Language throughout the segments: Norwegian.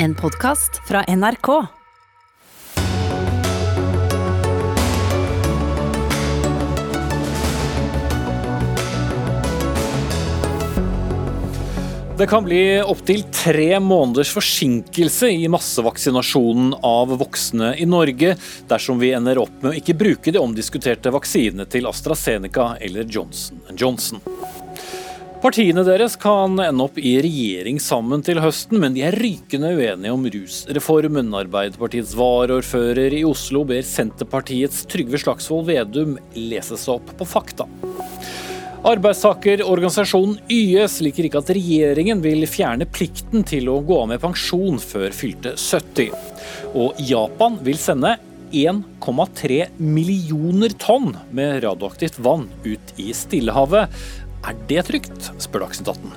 En podkast fra NRK. Det kan bli opptil tre måneders forsinkelse i massevaksinasjonen av voksne i Norge dersom vi ender opp med å ikke bruke de omdiskuterte vaksinene til AstraZeneca eller Johnson Johnson. Partiene deres kan ende opp i regjering sammen til høsten, men de er rykende uenige om rusreformen. Arbeiderpartiets varaordfører i Oslo ber Senterpartiets Trygve Slagsvold Vedum lese seg opp på fakta. Arbeidstakerorganisasjonen YS liker ikke at regjeringen vil fjerne plikten til å gå av med pensjon før fylte 70. Og Japan vil sende 1,3 millioner tonn med radioaktivt vann ut i Stillehavet. Er det trygt, spør Dagsnytt 18.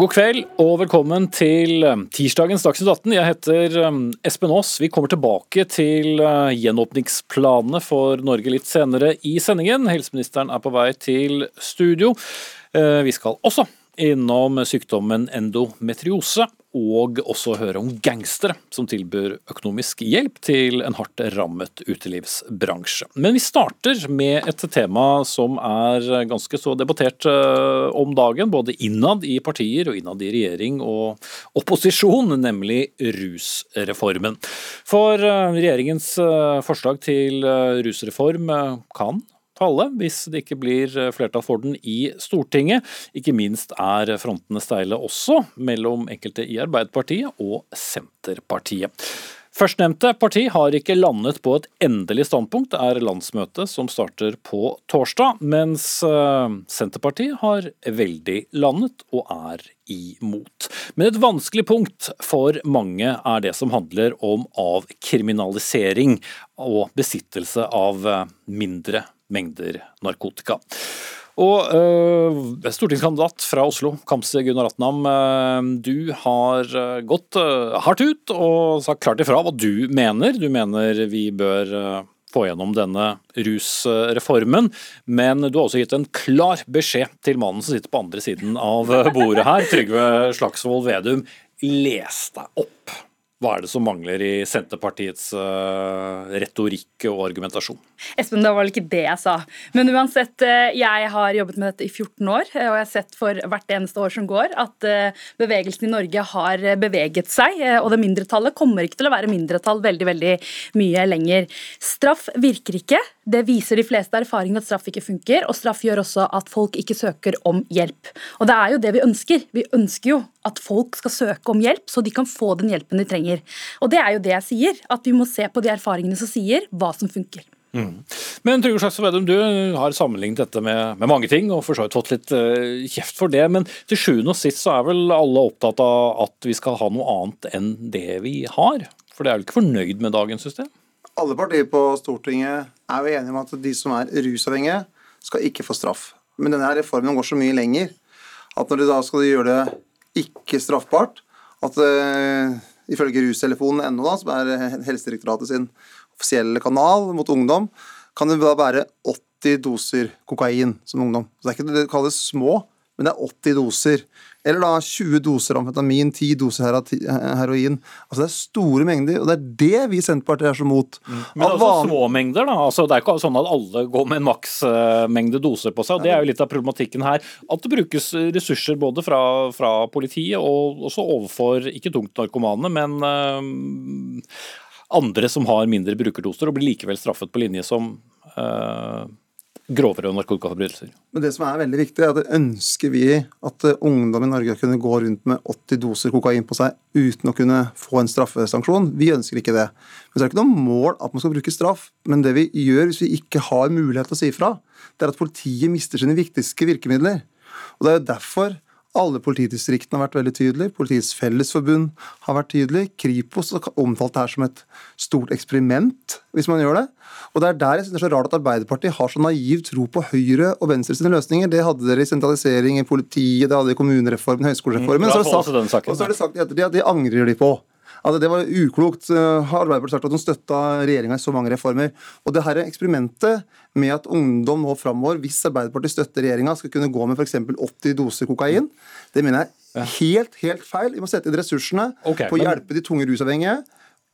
God kveld og velkommen til um, tirsdagens Dagsnytt 18. Jeg heter um, Espen Aas. Vi kommer tilbake til uh, gjenåpningsplanene for Norge litt senere i sendingen. Helseministeren er på vei til studio. Vi skal også innom sykdommen endometriose, og også høre om gangstere som tilbyr økonomisk hjelp til en hardt rammet utelivsbransje. Men vi starter med et tema som er ganske så debattert eh, om dagen, både innad i partier og innad i regjering og opposisjon, nemlig rusreformen. For eh, regjeringens eh, forslag til rusreform kan falle hvis det ikke blir eh, flertall for den i Stortinget. Ikke minst er frontene steile også mellom enkelte i Arbeiderpartiet og Senterpartiet. Førstnevnte parti har ikke landet på et endelig standpunkt. Det er landsmøtet som starter på torsdag, mens eh, Senterpartiet har veldig landet og er imot. Men et vanskelig punkt for mange er det som handler om avkriminalisering og besittelse av eh, mindre mengder narkotika. Og øh, Stortingskandidat fra Oslo, Kamzy Gunnar Atnam. Øh, du har øh, gått hardt ut og sagt klart ifra hva du mener. Du mener vi bør få gjennom denne rusreformen, men du har også gitt en klar beskjed til mannen som sitter på andre siden av bordet her, Trygve Slagsvold Vedum. Les deg opp. Hva er det som mangler i Senterpartiets uh, retorikk og argumentasjon? Espen, det var vel ikke det jeg sa. Men uansett, uh, jeg har jobbet med dette i 14 år, uh, og jeg har sett for hvert eneste år som går at bevegelsen i Norge har beveget seg, og det mindretallet kommer ikke til å være mindretall veldig, veldig mye lenger. Straff virker ikke. Det viser de fleste erfaringene at straff ikke funker, og straff gjør også at folk ikke søker om hjelp. Og det er jo det vi ønsker. Vi ønsker jo at folk skal søke om hjelp, så de kan få den hjelpen de trenger. Og det er jo det jeg sier, at vi må se på de erfaringene som sier hva som funker. Mm. Men Trygve Slagsvold Vedum, du har sammenlignet dette med, med, mange ting, og for så vidt fått litt uh, kjeft for det. Men til sjuende og sist så er vel alle opptatt av at vi skal ha noe annet enn det vi har? For det er vel ikke fornøyd med dagens system? Alle partier på Stortinget er jo enige om at de som er rusavhengige, skal ikke få straff. Men denne reformen går så mye lenger at når de da skal gjøre det ikke straffbart. At uh, ifølge rustelefonen.no, som er Helsedirektoratet sin offisielle kanal mot ungdom, kan det da være 80 doser kokain som ungdom. Så det er ikke det kalles små, men det er 80 doser. Eller da 20 doser amfetamin, 10 doser heroin. Altså Det er store mengder, og det er det vi i Senterpartiet er så mot. Mm. Men altså van... små mengder, da. Altså, det er ikke sånn at alle går med en maksmengde doser på seg. og Det er jo litt av problematikken her. At det brukes ressurser både fra, fra politiet og også overfor ikke tungt narkomane, men uh, andre som har mindre brukerdoser, og blir likevel straffet på linje som uh, grovere narkotikaforbrytelser. Men det som er veldig viktig, er at ønsker vi at eh, ungdom i Norge kunne gå rundt med 80 doser kokain på seg uten å kunne få en straffesanksjon. Vi ønsker ikke det. Men så er det ikke noe mål at man skal bruke straff. Men det vi gjør hvis vi ikke har mulighet til å si ifra, det er at politiet mister sine viktigste virkemidler. Og Det er jo derfor alle politidistriktene har vært veldig tydelige. Politiets Fellesforbund har vært tydelig. Kripos har omtalt det her som et stort eksperiment, hvis man gjør det. Og Det er der jeg synes det er så rart at Arbeiderpartiet har så naiv tro på Høyre og Venstre sine løsninger. Det hadde dere i sentralisering i politiet, det hadde dere i kommunereformen, høyskolereformen. Mm, så, sagt, og så har de sagt at de angrer de på. At det var uklokt. Har Arbeiderpartiet sagt at de støtta regjeringa i så mange reformer. Og det her eksperimentet med at ungdom nå framover, hvis Arbeiderpartiet støtter regjeringa, skal kunne gå med f.eks. 80 doser kokain, det mener jeg helt, helt feil. Vi må sette inn ressursene okay, på å men- hjelpe de tunge rusavhengige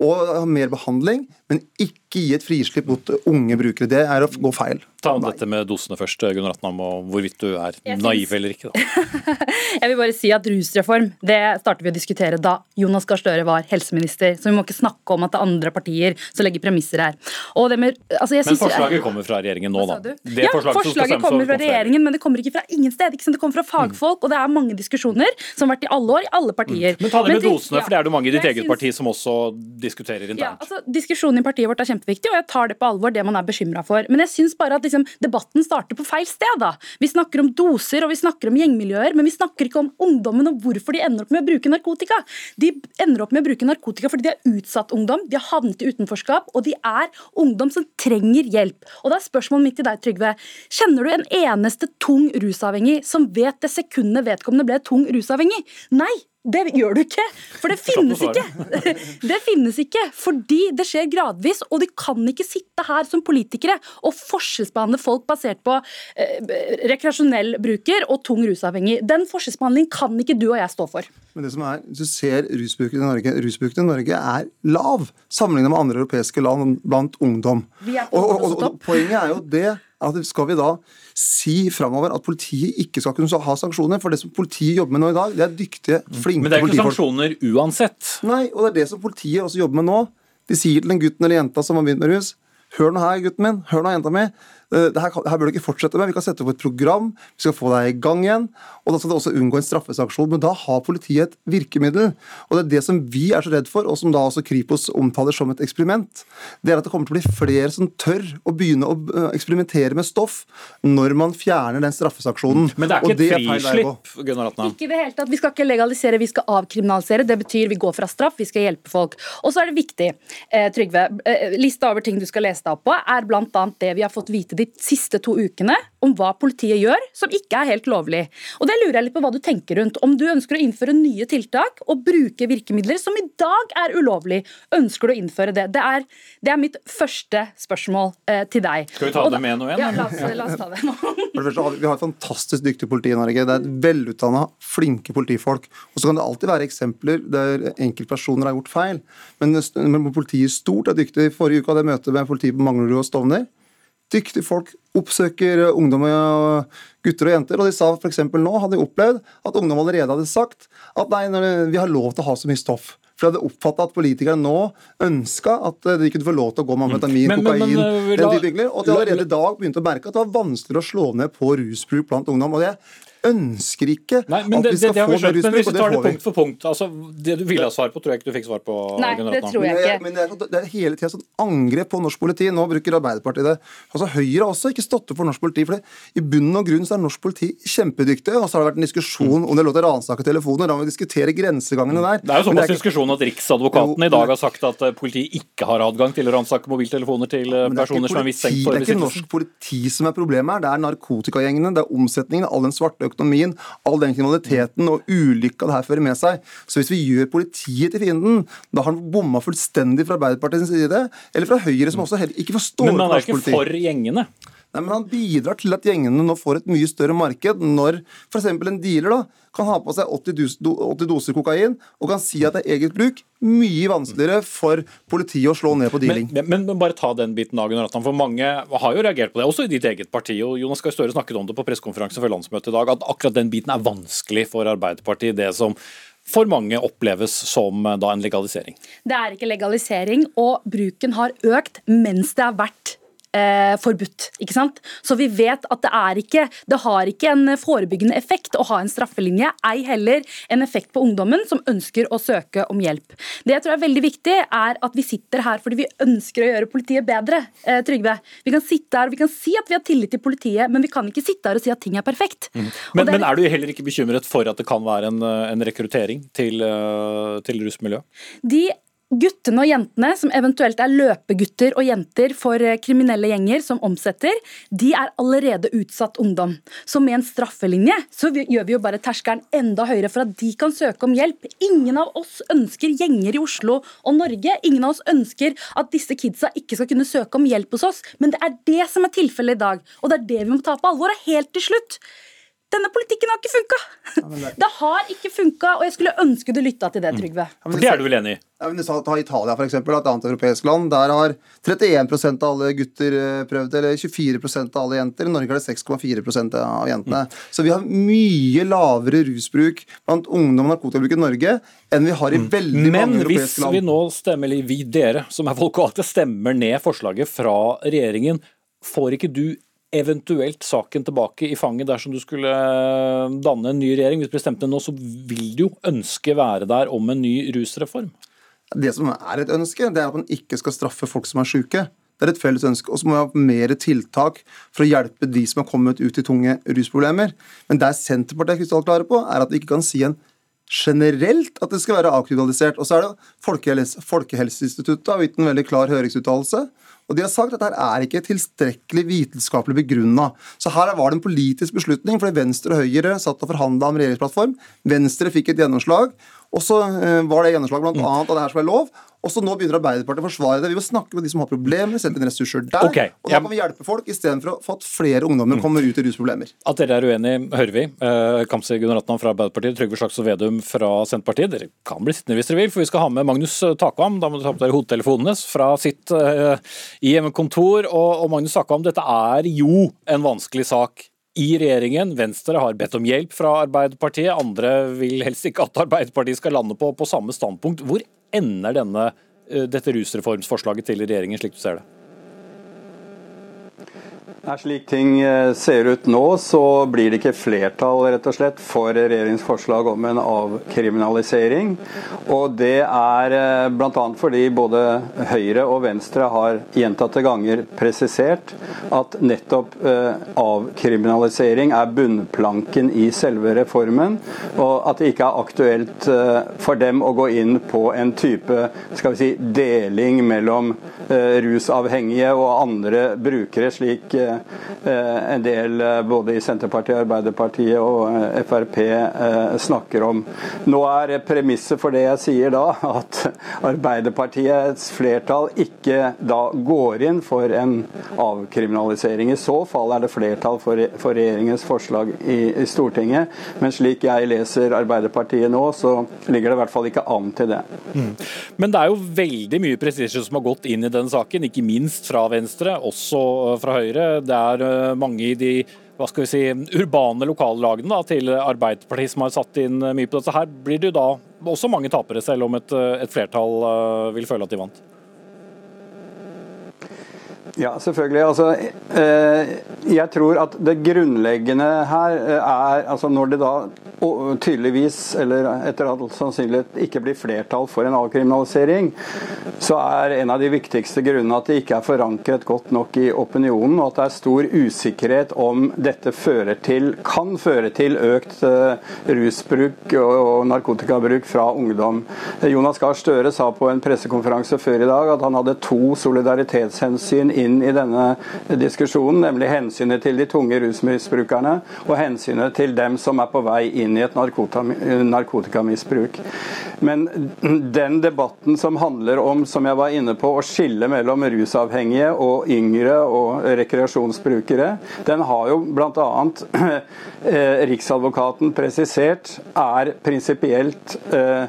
og ha mer behandling, men ikke gi et frislipp mot unge brukere. Det er å gå feil. Ta om dette med dosene først, Gunnar Atnam, og hvorvidt du er Jeg syns- naiv eller ikke. Da. Jeg vil bare si at Rusreform det startet vi å diskutere da Jonas Gahr Støre var helseminister. Så vi må ikke snakke om at det er andre partier som legger premisser her. Og det med, altså jeg Men synes- forslaget kommer fra regjeringen nå, da. Det ja, forslaget forslaget kommer fra regjeringen, men det kommer ikke fra ingen sted. Ikke sant? Det kommer fra fagfolk, og det er mange diskusjoner som har vært i alle år, i alle partier. Men ta det med men, dosene, ja. for det er det mange i ditt Jeg eget synes... parti som også diskuterer Ja, internt. altså Diskusjonen i partiet vårt er kjempeviktig, og jeg tar det på alvor, det man er bekymra for. Men jeg syns bare at liksom, debatten starter på feil sted. da. Vi snakker om doser og vi snakker om gjengmiljøer, men vi snakker ikke om ungdommen og hvorfor de ender opp med å bruke narkotika. De ender opp med å bruke narkotika fordi de er utsatt ungdom, de har havnet i utenforskap, og de er ungdom som trenger hjelp. Og da er spørsmålet mitt til deg, Trygve. Kjenner du en eneste tung rusavhengig som vet det sekundet vedkommende ble tung rusavhengig? Nei! Det gjør du ikke, for det finnes ikke. Det finnes ikke, fordi det skjer gradvis, og de kan ikke sitte her som politikere og forskjellsbehandle folk basert på eh, rekreasjonell bruker og tung rusavhengig. Den forskjellsbehandlingen kan ikke du og jeg stå for. Men det som er, hvis du ser rusbruken i Norge, rusbruken i Norge er lav sammenlignet med andre europeiske land blant ungdom. Vi er på Og, og, og, og Poenget er jo det skal vi da si framover at politiet ikke skal kunne ha sanksjoner? For det som politiet jobber med nå i dag, det er dyktige, flinke politifolk. Men det er ikke sanksjoner uansett. Nei, og det er det som politiet også jobber med nå. De sier til den gutten eller jenta som har begynt med rus Hør nå her, gutten min. Hør nå, jenta mi. Eh, Det her, her bør du ikke fortsette med. Vi kan sette opp et program. Vi skal få deg i gang igjen. Og da skal du også unngå en straffesanksjon. Men da har politiet et virkemiddel. Og det er det som vi er så redd for, og som da også Kripos omtaler som et eksperiment. Det er at det kommer til å bli flere som tør å begynne å eh, eksperimentere med stoff når man fjerner den straffesanksjonen. Men det er Og ikke et frislipp, Gunnar Atna? Ikke i det hele tatt. Vi skal ikke legalisere, vi skal avkriminalisere. Det betyr vi går fra straff, vi skal hjelpe folk. Og så er det viktig, eh, Trygve, eh, lista over ting du skal lese deg opp på, er bl.a. det vi har fått vite de siste to ukene om hva politiet gjør som ikke er helt lovlig. Og det lurer jeg litt på hva du tenker rundt. Om du ønsker å innføre nye tiltak og bruke virkemidler som i dag er ulovlig, ønsker du å innføre det? Det er, det er mitt første spørsmål eh, til deg. Skal vi ta Og det da- med nå igjen, Ja, la oss, la oss ta det nå. For det første, vi- Vi har et fantastisk dyktig politi i Norge. Det er et velutdanna, flinke politifolk. Og Så kan det alltid være eksempler der enkeltpersoner har gjort feil. Men, men politiet stort er dyktig. Forrige uke hadde jeg møte med politiet på Manglerud og Stovner. Dyktige folk oppsøker ungdom og gutter og jenter. Og de sa f.eks. nå hadde de opplevd at ungdom allerede hadde sagt at nei, vi har lov til å ha så mye stoff. For de hadde oppfatta at politikerne nå ønska at de kunne få lov til å gå med amfetamin, Men- men- men, kokain, øh, den la- type virkemidler. Og at de allerede i dag begynte å merke at det var vanskeligere å slå ned på rusbruk blant ungdom. Og det ønsker ikke Nei, at det, vi skal det det få mer skjønt, men hvis vi tar det punkt for punkt altså Det du ville ha svar på, tror jeg ikke du fikk svar på. Nei, det tror jeg Men, ikke. jeg, men det, er, det er hele tida sånn angrep på norsk politi. Nå bruker Arbeiderpartiet det. Altså Høyre har også ikke stått opp for norsk politi. For det, I bunn og grunn så er norsk politi kjempedyktig. Og så har det vært en diskusjon om det er lov til å ransake telefoner. Da må vi diskutere grensegangene der. Det er jo såpass ikke- diskusjon at Riksadvokaten Jo, i dag har sagt at eh, politiet ikke har adgang til å ransake mobiltelefoner til personer ikke personer som er mistenkt for for Det er ikke norsk politi som er problemet her, det er narkotikagjengene, det er omsetningen, all den svarte økonomien, all den kriminaliteten og ulykka det her fører med seg. Så hvis vi gjør politiet til fienden, da har han bomma fullstendig fra Arbeiderpartiets side, eller fra Høyre, som også heller ikke forstår Men man er ikke for gjengene. Nei, men Han bidrar til at gjengene nå får et mye større marked når f.eks. en dealer da, kan ha på seg 80, dos 80 doser kokain og kan si at det er eget bruk. Mye vanskeligere for politiet å slå ned på dealing. Men, men, men bare ta den biten av Gunnar for mange har jo reagert på det, også i ditt eget parti. og Jonas Gahr Støre snakket om det på pressekonferansen før landsmøtet i dag, at akkurat den biten er vanskelig for Arbeiderpartiet. Det som for mange oppleves som eh, da en legalisering. Det er ikke legalisering, og bruken har økt mens det har vært eh, forbudt. ikke sant? Så vi vet at det er ikke Det har ikke en forebyggende effekt å ha en straffelinje, ei heller en effekt på ungdommen som ønsker å søke om hjelp. Det jeg tror er veldig viktig, er at vi sitter her fordi vi ønsker å gjøre politiet bedre. Eh, Trygve. Vi kan sitte her og vi kan si at vi har tillit til politiet, men vi kan ikke sitte her og si at ting er perfekt. Mm. Men, er- men er du heller ikke bekymret for at det kan være en, eh, en rekruttering til, eh, til rusmiljøet? De Guttene og jentene som eventuelt er løpegutter og jenter for eh, kriminelle gjenger som omsetter, de er allerede utsatt ungdom. Så med en straffelinje så gjør vi jo bare terskelen enda høyere for at de kan søke om hjelp. Ingen av oss ønsker gjenger i Oslo og Norge. Ingen av oss ønsker at disse kidsa ikke skal kunne søke om hjelp hos oss. Men det er det som er tilfellet i dag, og det er det vi må ta på alvor. Og helt til slutt denne politikken har ikke funka! Ja, det har ikke funka, og jeg skulle ønske du lytta til det, Trygve. For det er du vel enig i? Ja, men du sa Ta Italia, eksempel, et annet europeisk land. Der har 31% av alle gutter eh, prøvd, eller 24% av alle jenter. I Norge er det 6,4% av jentene. Mm. Så vi har mye lavere rusbruk blant ungdom og narkotikabruk i Norge enn vi har i mm. veldig mm. mange europeiske land. Men hvis vi nå stemmer, eller vi dere som er folkevalgte, stemmer ned forslaget fra regjeringen, får ikke du eventuelt saken tilbake i fanget dersom du skulle eh, danne en ny regjering. Hvis du bestemte nå, så vil du jo ønske være der om en ny rusreform. Det som er et ønske, det er at man ikke skal straffe folk som er syke. Det er et felles ønske. Og så må vi ha mer tiltak for å hjelpe de som har kommet ut i tunge rusproblemer. Men der Senterpartiet er krystallklare på, er at vi ikke kan si en generelt at det skal være avkriminalisert. Og så er det Folkehelse, Folkehelseinstituttet har gitt en veldig klar høringsuttalelse og De har sagt at dette er ikke tilstrekkelig vitenskapelig begrunna. Så her var det en politisk beslutning, fordi Venstre og Høyre satt og forhandla om regjeringsplattform. Venstre fikk et gjennomslag. Og så eh, var det gjennomslag bl.a. av at det her som er lov. Og så nå begynner Arbeiderpartiet å forsvare det. Vi må snakke med de som har problemer, sette inn ressurser der. Okay, og da kan vi hjelpe folk, istedenfor at flere ungdommer mm. kommer ut i rusproblemer. At dere er uenige, hører vi. Eh, Kamzy Gunaratnam fra Arbeiderpartiet, Trygve Slagsvold Vedum fra Senterpartiet. Dere kan bli sittende hvis dere vil, for vi skal ha med Magnus Takvam. Da må du ta på dere hodetelefonene fra sitt uh, IM-kontor. Og, og Magnus Takvam, dette er jo en vanskelig sak i regjeringen. Venstre har bedt om hjelp fra Arbeiderpartiet. Andre vil helst ikke at Arbeiderpartiet skal lande på, på samme standpunkt. Hvor ender denne, eh, dette rusreformsforslaget til regjeringen, slik du ser det? Er slik ting eh, ser ut nå, så blir det ikke flertall rett og slett for regjeringens forslag om en avkriminalisering. Og det er eh, bl.a. fordi både Høyre og Venstre har gjentatte ganger presisert at nettopp eh, avkriminalisering er bunnplanken i selve reformen, og at det ikke er aktuelt for dem å gå inn på en type skal vi si, deling mellom rusavhengige og andre brukere, slik en del eh, både i Senterpartiet, Arbeiderpartiet og eh, Frp snakker om. Nå er premisset for det jeg sier da, at Arbeiderpartiets flertall ikke da går inn for en avkriminalisering. I så fall er det flertall for, regjeringens forslag i, i, Stortinget, men slik jeg leser Arbeiderpartiet nå, så ligger det i hvert fall ikke an til det. Mm. Men det er jo veldig mye prestisje som har gått inn i den saken, ikke minst fra Venstre, også fra Høyre. Det er eh, mange i de hva skal vi si, urbane lokallagene da, til Arbeiderpartiet som har satt inn mye på dette. Her blir det jo da også mange tapere, selv om et, eh, et flertall eh, vil føle at de vant. Ja, selvfølgelig. Altså, jeg tror at det grunnleggende her er altså Når det da tydeligvis, eller etter all sannsynlighet, ikke blir flertall for en avkriminalisering, så er en av de viktigste grunnene at det ikke er forankret godt nok i opinionen, og at det er stor usikkerhet om dette fører til, kan føre til økt uh, rusbruk og narkotikabruk fra ungdom. Jonas Gahr Støre sa på en pressekonferanse før i dag at han hadde to solidaritetshensyn inn i denne diskusjonen, nemlig hensynet til de tunge rusmisbrukerne og hensynet til dem som er på vei inn i et narkotikamisbruk. Men den debatten som handler om, som jeg var inne på, å skille mellom rusavhengige og yngre og rekreasjonsbrukere, den har jo bl.a. Eh, Riksadvokaten presisert er prinsipielt, eh,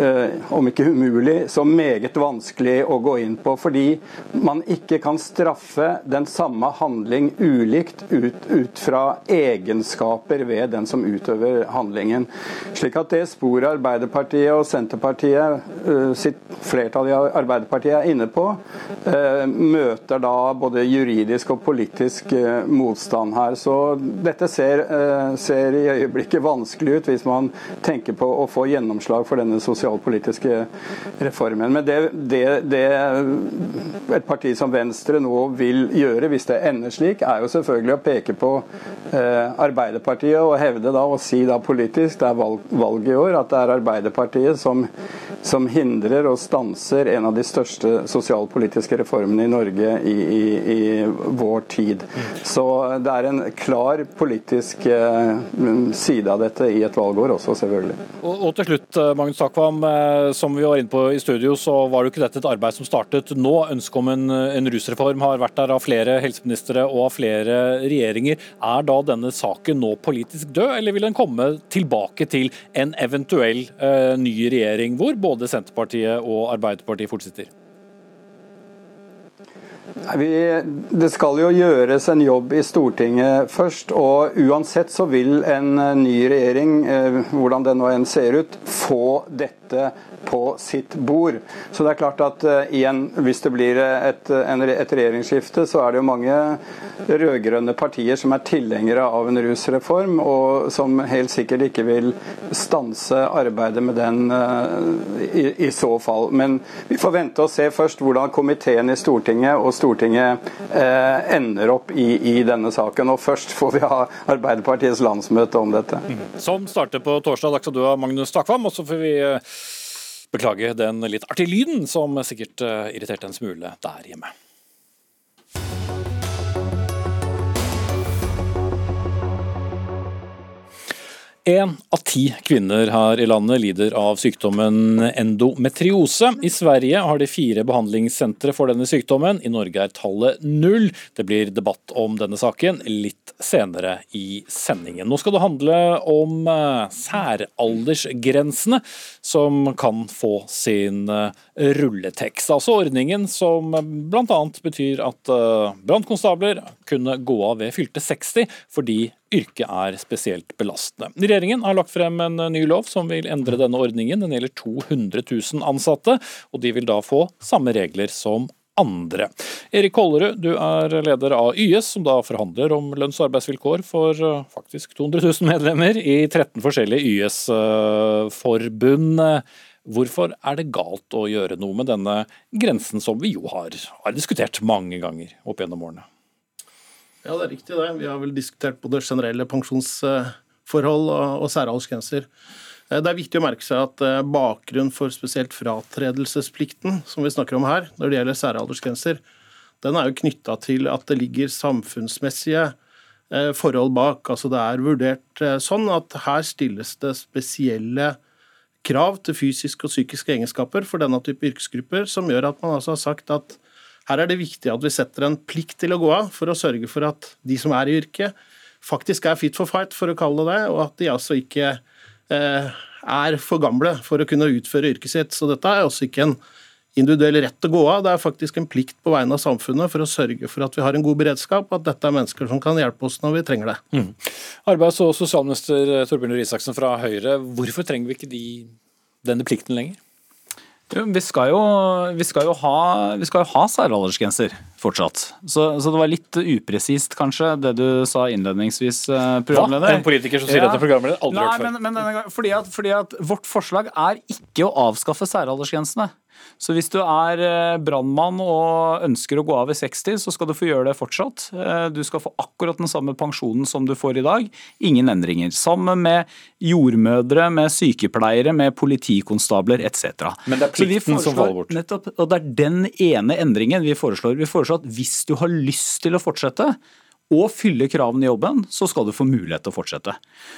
eh, om ikke umulig, så meget vanskelig å gå inn på. Fordi man ikke kan straffe den samme handling ulikt ut, ut fra egenskaper ved den som utøver handlingen. Slik at det sporet Arbeiderpartiet og Senterpartiet, eh, sitt flertall i Arbeiderpartiet er inne på, eh, møter da både juridisk og politisk eh, motstand her. Så dette ser, ser i øyeblikket vanskelig ut hvis man tenker på å få gjennomslag for denne sosialpolitiske reformen. Men det, det, det et parti som Venstre nå vil gjøre, hvis det ender slik, er jo selvfølgelig å peke på eh, Arbeiderpartiet og hevde da, og si da politisk, det er valg, valg i år, at det er Arbeiderpartiet som, som, hindrer og stanser en av de største sosialpolitiske reformene i Norge i, i, i vår tid. Så det er en klar politisk eh, side av dette i et valgår også, selvfølgelig. Og, og til slutt, eh, Magnus Takvam, som vi var inne på i studio, så var det jo ikke dette et arbeid som startet nå. Ønsket om en, en rusreform har vært der av flere helseministre og av flere regjeringer. Er da denne saken nå politisk død, eller vil den komme tilbake til en eventuell uh, ny regjering hvor både Senterpartiet og Arbeiderpartiet fortsetter? Vi, det skal jo gjøres en jobb i Stortinget først, og uansett så vil en ny regjering, eh, hvordan den nå enn ser ut, få dette på sitt bord. Så det er klart at uh, igjen, hvis det blir et, et regjeringsskifte, så er det jo mange rød-grønne partier som er tilhengere av en rusreform, og som helt sikkert ikke vil stanse arbeidet med den i, i, så fall. Men vi får vente og se først hvordan komiteen i Stortinget og Stortinget eh, ender opp i, i, denne saken. Og først får vi ha Arbeiderpartiets landsmøte om dette. Som starter på torsdag. Takk skal du ha, Magnus Takvam. Og så får vi Beklager den litt artige lyden som sikkert eh, irriterte en smule der hjemme. Én av ti kvinner her i landet lider av sykdommen endometriose. I Sverige har de fire behandlingssentre for denne sykdommen, i Norge er tallet null. Det blir debatt om denne saken litt senere i sendingen. Nå skal det handle om eh, særaldersgrensene som kan få sin eh, rulletekst. Altså ordningen som bl.a. betyr at eh, brannkonstabler kunne gå av ved fylte 60 fordi yrket er spesielt belastende. Regjeringen har lagt frem en ny lov som vil endre denne ordningen. Den gjelder 200 000 ansatte, og de vil da få samme regler som andre. Erik Kollerud, du er leder av YS, som da forhandler om lønns- og arbeidsvilkår for eh, faktisk 200 000 medlemmer i 13 forskjellige YS-forbund. Hvorfor er det galt å gjøre noe med denne grensen som vi jo har, har diskutert mange ganger opp gjennom årene? Ja, det er riktig det. Vi har vel diskutert både generelle pensjonsforhold og, og særaldersgrenser. Eh, det er viktig å merke seg at eh, bakgrunnen for spesielt fratredelsesplikten, som vi snakker om her, når det gjelder særaldersgrenser, den er jo knytta til at det ligger samfunnsmessige eh, forhold bak. Altså det er vurdert sånn at her stilles det spesielle krav til fysiske og psykiske egenskaper for denne type yrkesgrupper, som gjør at man altså har sagt at her er det viktig at vi setter en plikt til å gå av for å sørge for at de som er i yrket, faktisk er fit for fight, for å kalle det det, og at de altså ikke eh, er for gamle for å kunne utføre yrket sitt. Så dette er også ikke en individuell rett å gå av, det er faktisk en plikt på vegne av samfunnet for å sørge for at vi har en god beredskap, og at dette er mennesker som kan hjelpe oss når vi trenger det. Mm. Arbeids- og sosialminister Torbjørn Røe Isaksen fra Høyre, hvorfor trenger vi ikke de, denne plikten lenger? Jo, vi, skal jo, vi, skal jo ha, vi skal jo ha særaldersgrenser fortsatt. Så, så, det var litt upresist kanskje det du sa innledningsvis, eh, programleder. Hva? En politiker som sier ja. at programleder aldri Nei, hørt før. Men, men fordi, at, fordi at vårt forslag er ikke å avskaffe særaldersgrensene. Så hvis du er eh, brannmann og ønsker å gå av ved 60, så skal du få gjøre det fortsatt. Eh, du skal få akkurat den samme pensjonen som du får i dag. Ingen endringer. Sammen med jordmødre, med sykepleiere, med politikonstabler etc. Men det er plikten som faller bort. Nettopp, og det er den ene endringen vi foreslår. Vi foreslår at hvis du har lyst til å fortsette, og fylle kravene i jobben, så skal du få mulighet til å fortsette.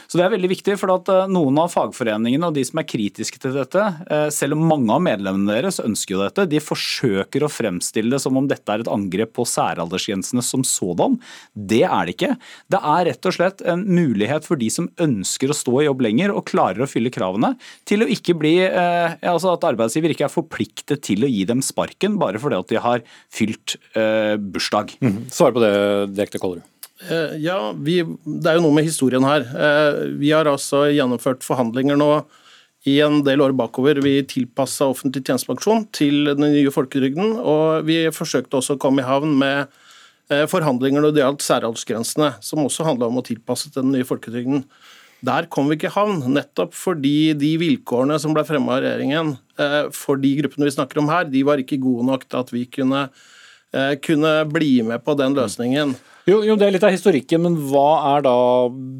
Så Det er veldig viktig, for at eh, noen av fagforeningene og de som er kritiske til dette, eh, selv om mange av medlemmene deres ønsker jo dette, de forsøker å fremstille det som om dette er et angrep på særaldersgrensene som sådan. Det er det ikke. Det er rett og slett en mulighet for de som ønsker å stå i jobb lenger og klarer å fylle kravene, til å ikke bli eh, altså at arbeidsgiver ikke er forpliktet til å gi dem sparken bare fordi at de har fylt bursdag. Mm. Svar på det direkte, Kollerud. Eh, ja, vi, det er jo noe med historien her. Eh, vi har altså gjennomført forhandlinger nå i en del år bakover. Vi tilpassa offentlig tjenestepensjon til den nye folketrygden, og vi forsøkte også å komme i havn med eh, forhandlinger når det gjaldt særaldersgrensene, som også handla om å tilpasse til den nye folketrygden. Der kom vi ikke i havn, nettopp fordi de vilkårene som ble fremma av regjeringen for de gruppene vi snakker om her, de var ikke gode nok til at vi kunne kunne bli med på den løsningen. Jo, jo, Det er litt av historikken, men hva er da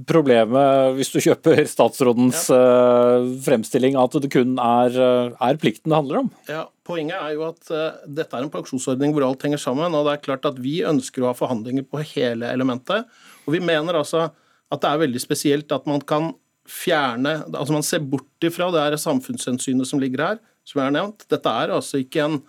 problemet hvis du kjøper statsrådens uh, fremstilling at det kun er, uh, er, plikten det handler om? Ja, Poenget er jo at uh, dette er en pensjonsordning hvor alt henger sammen. og det er klart at Vi ønsker å ha forhandlinger på hele elementet. og Vi mener altså at det er veldig spesielt at man kan fjerne altså Man ser bort ifra det samfunnshensynet som ligger her, som jeg har nevnt. Dette er altså ikke en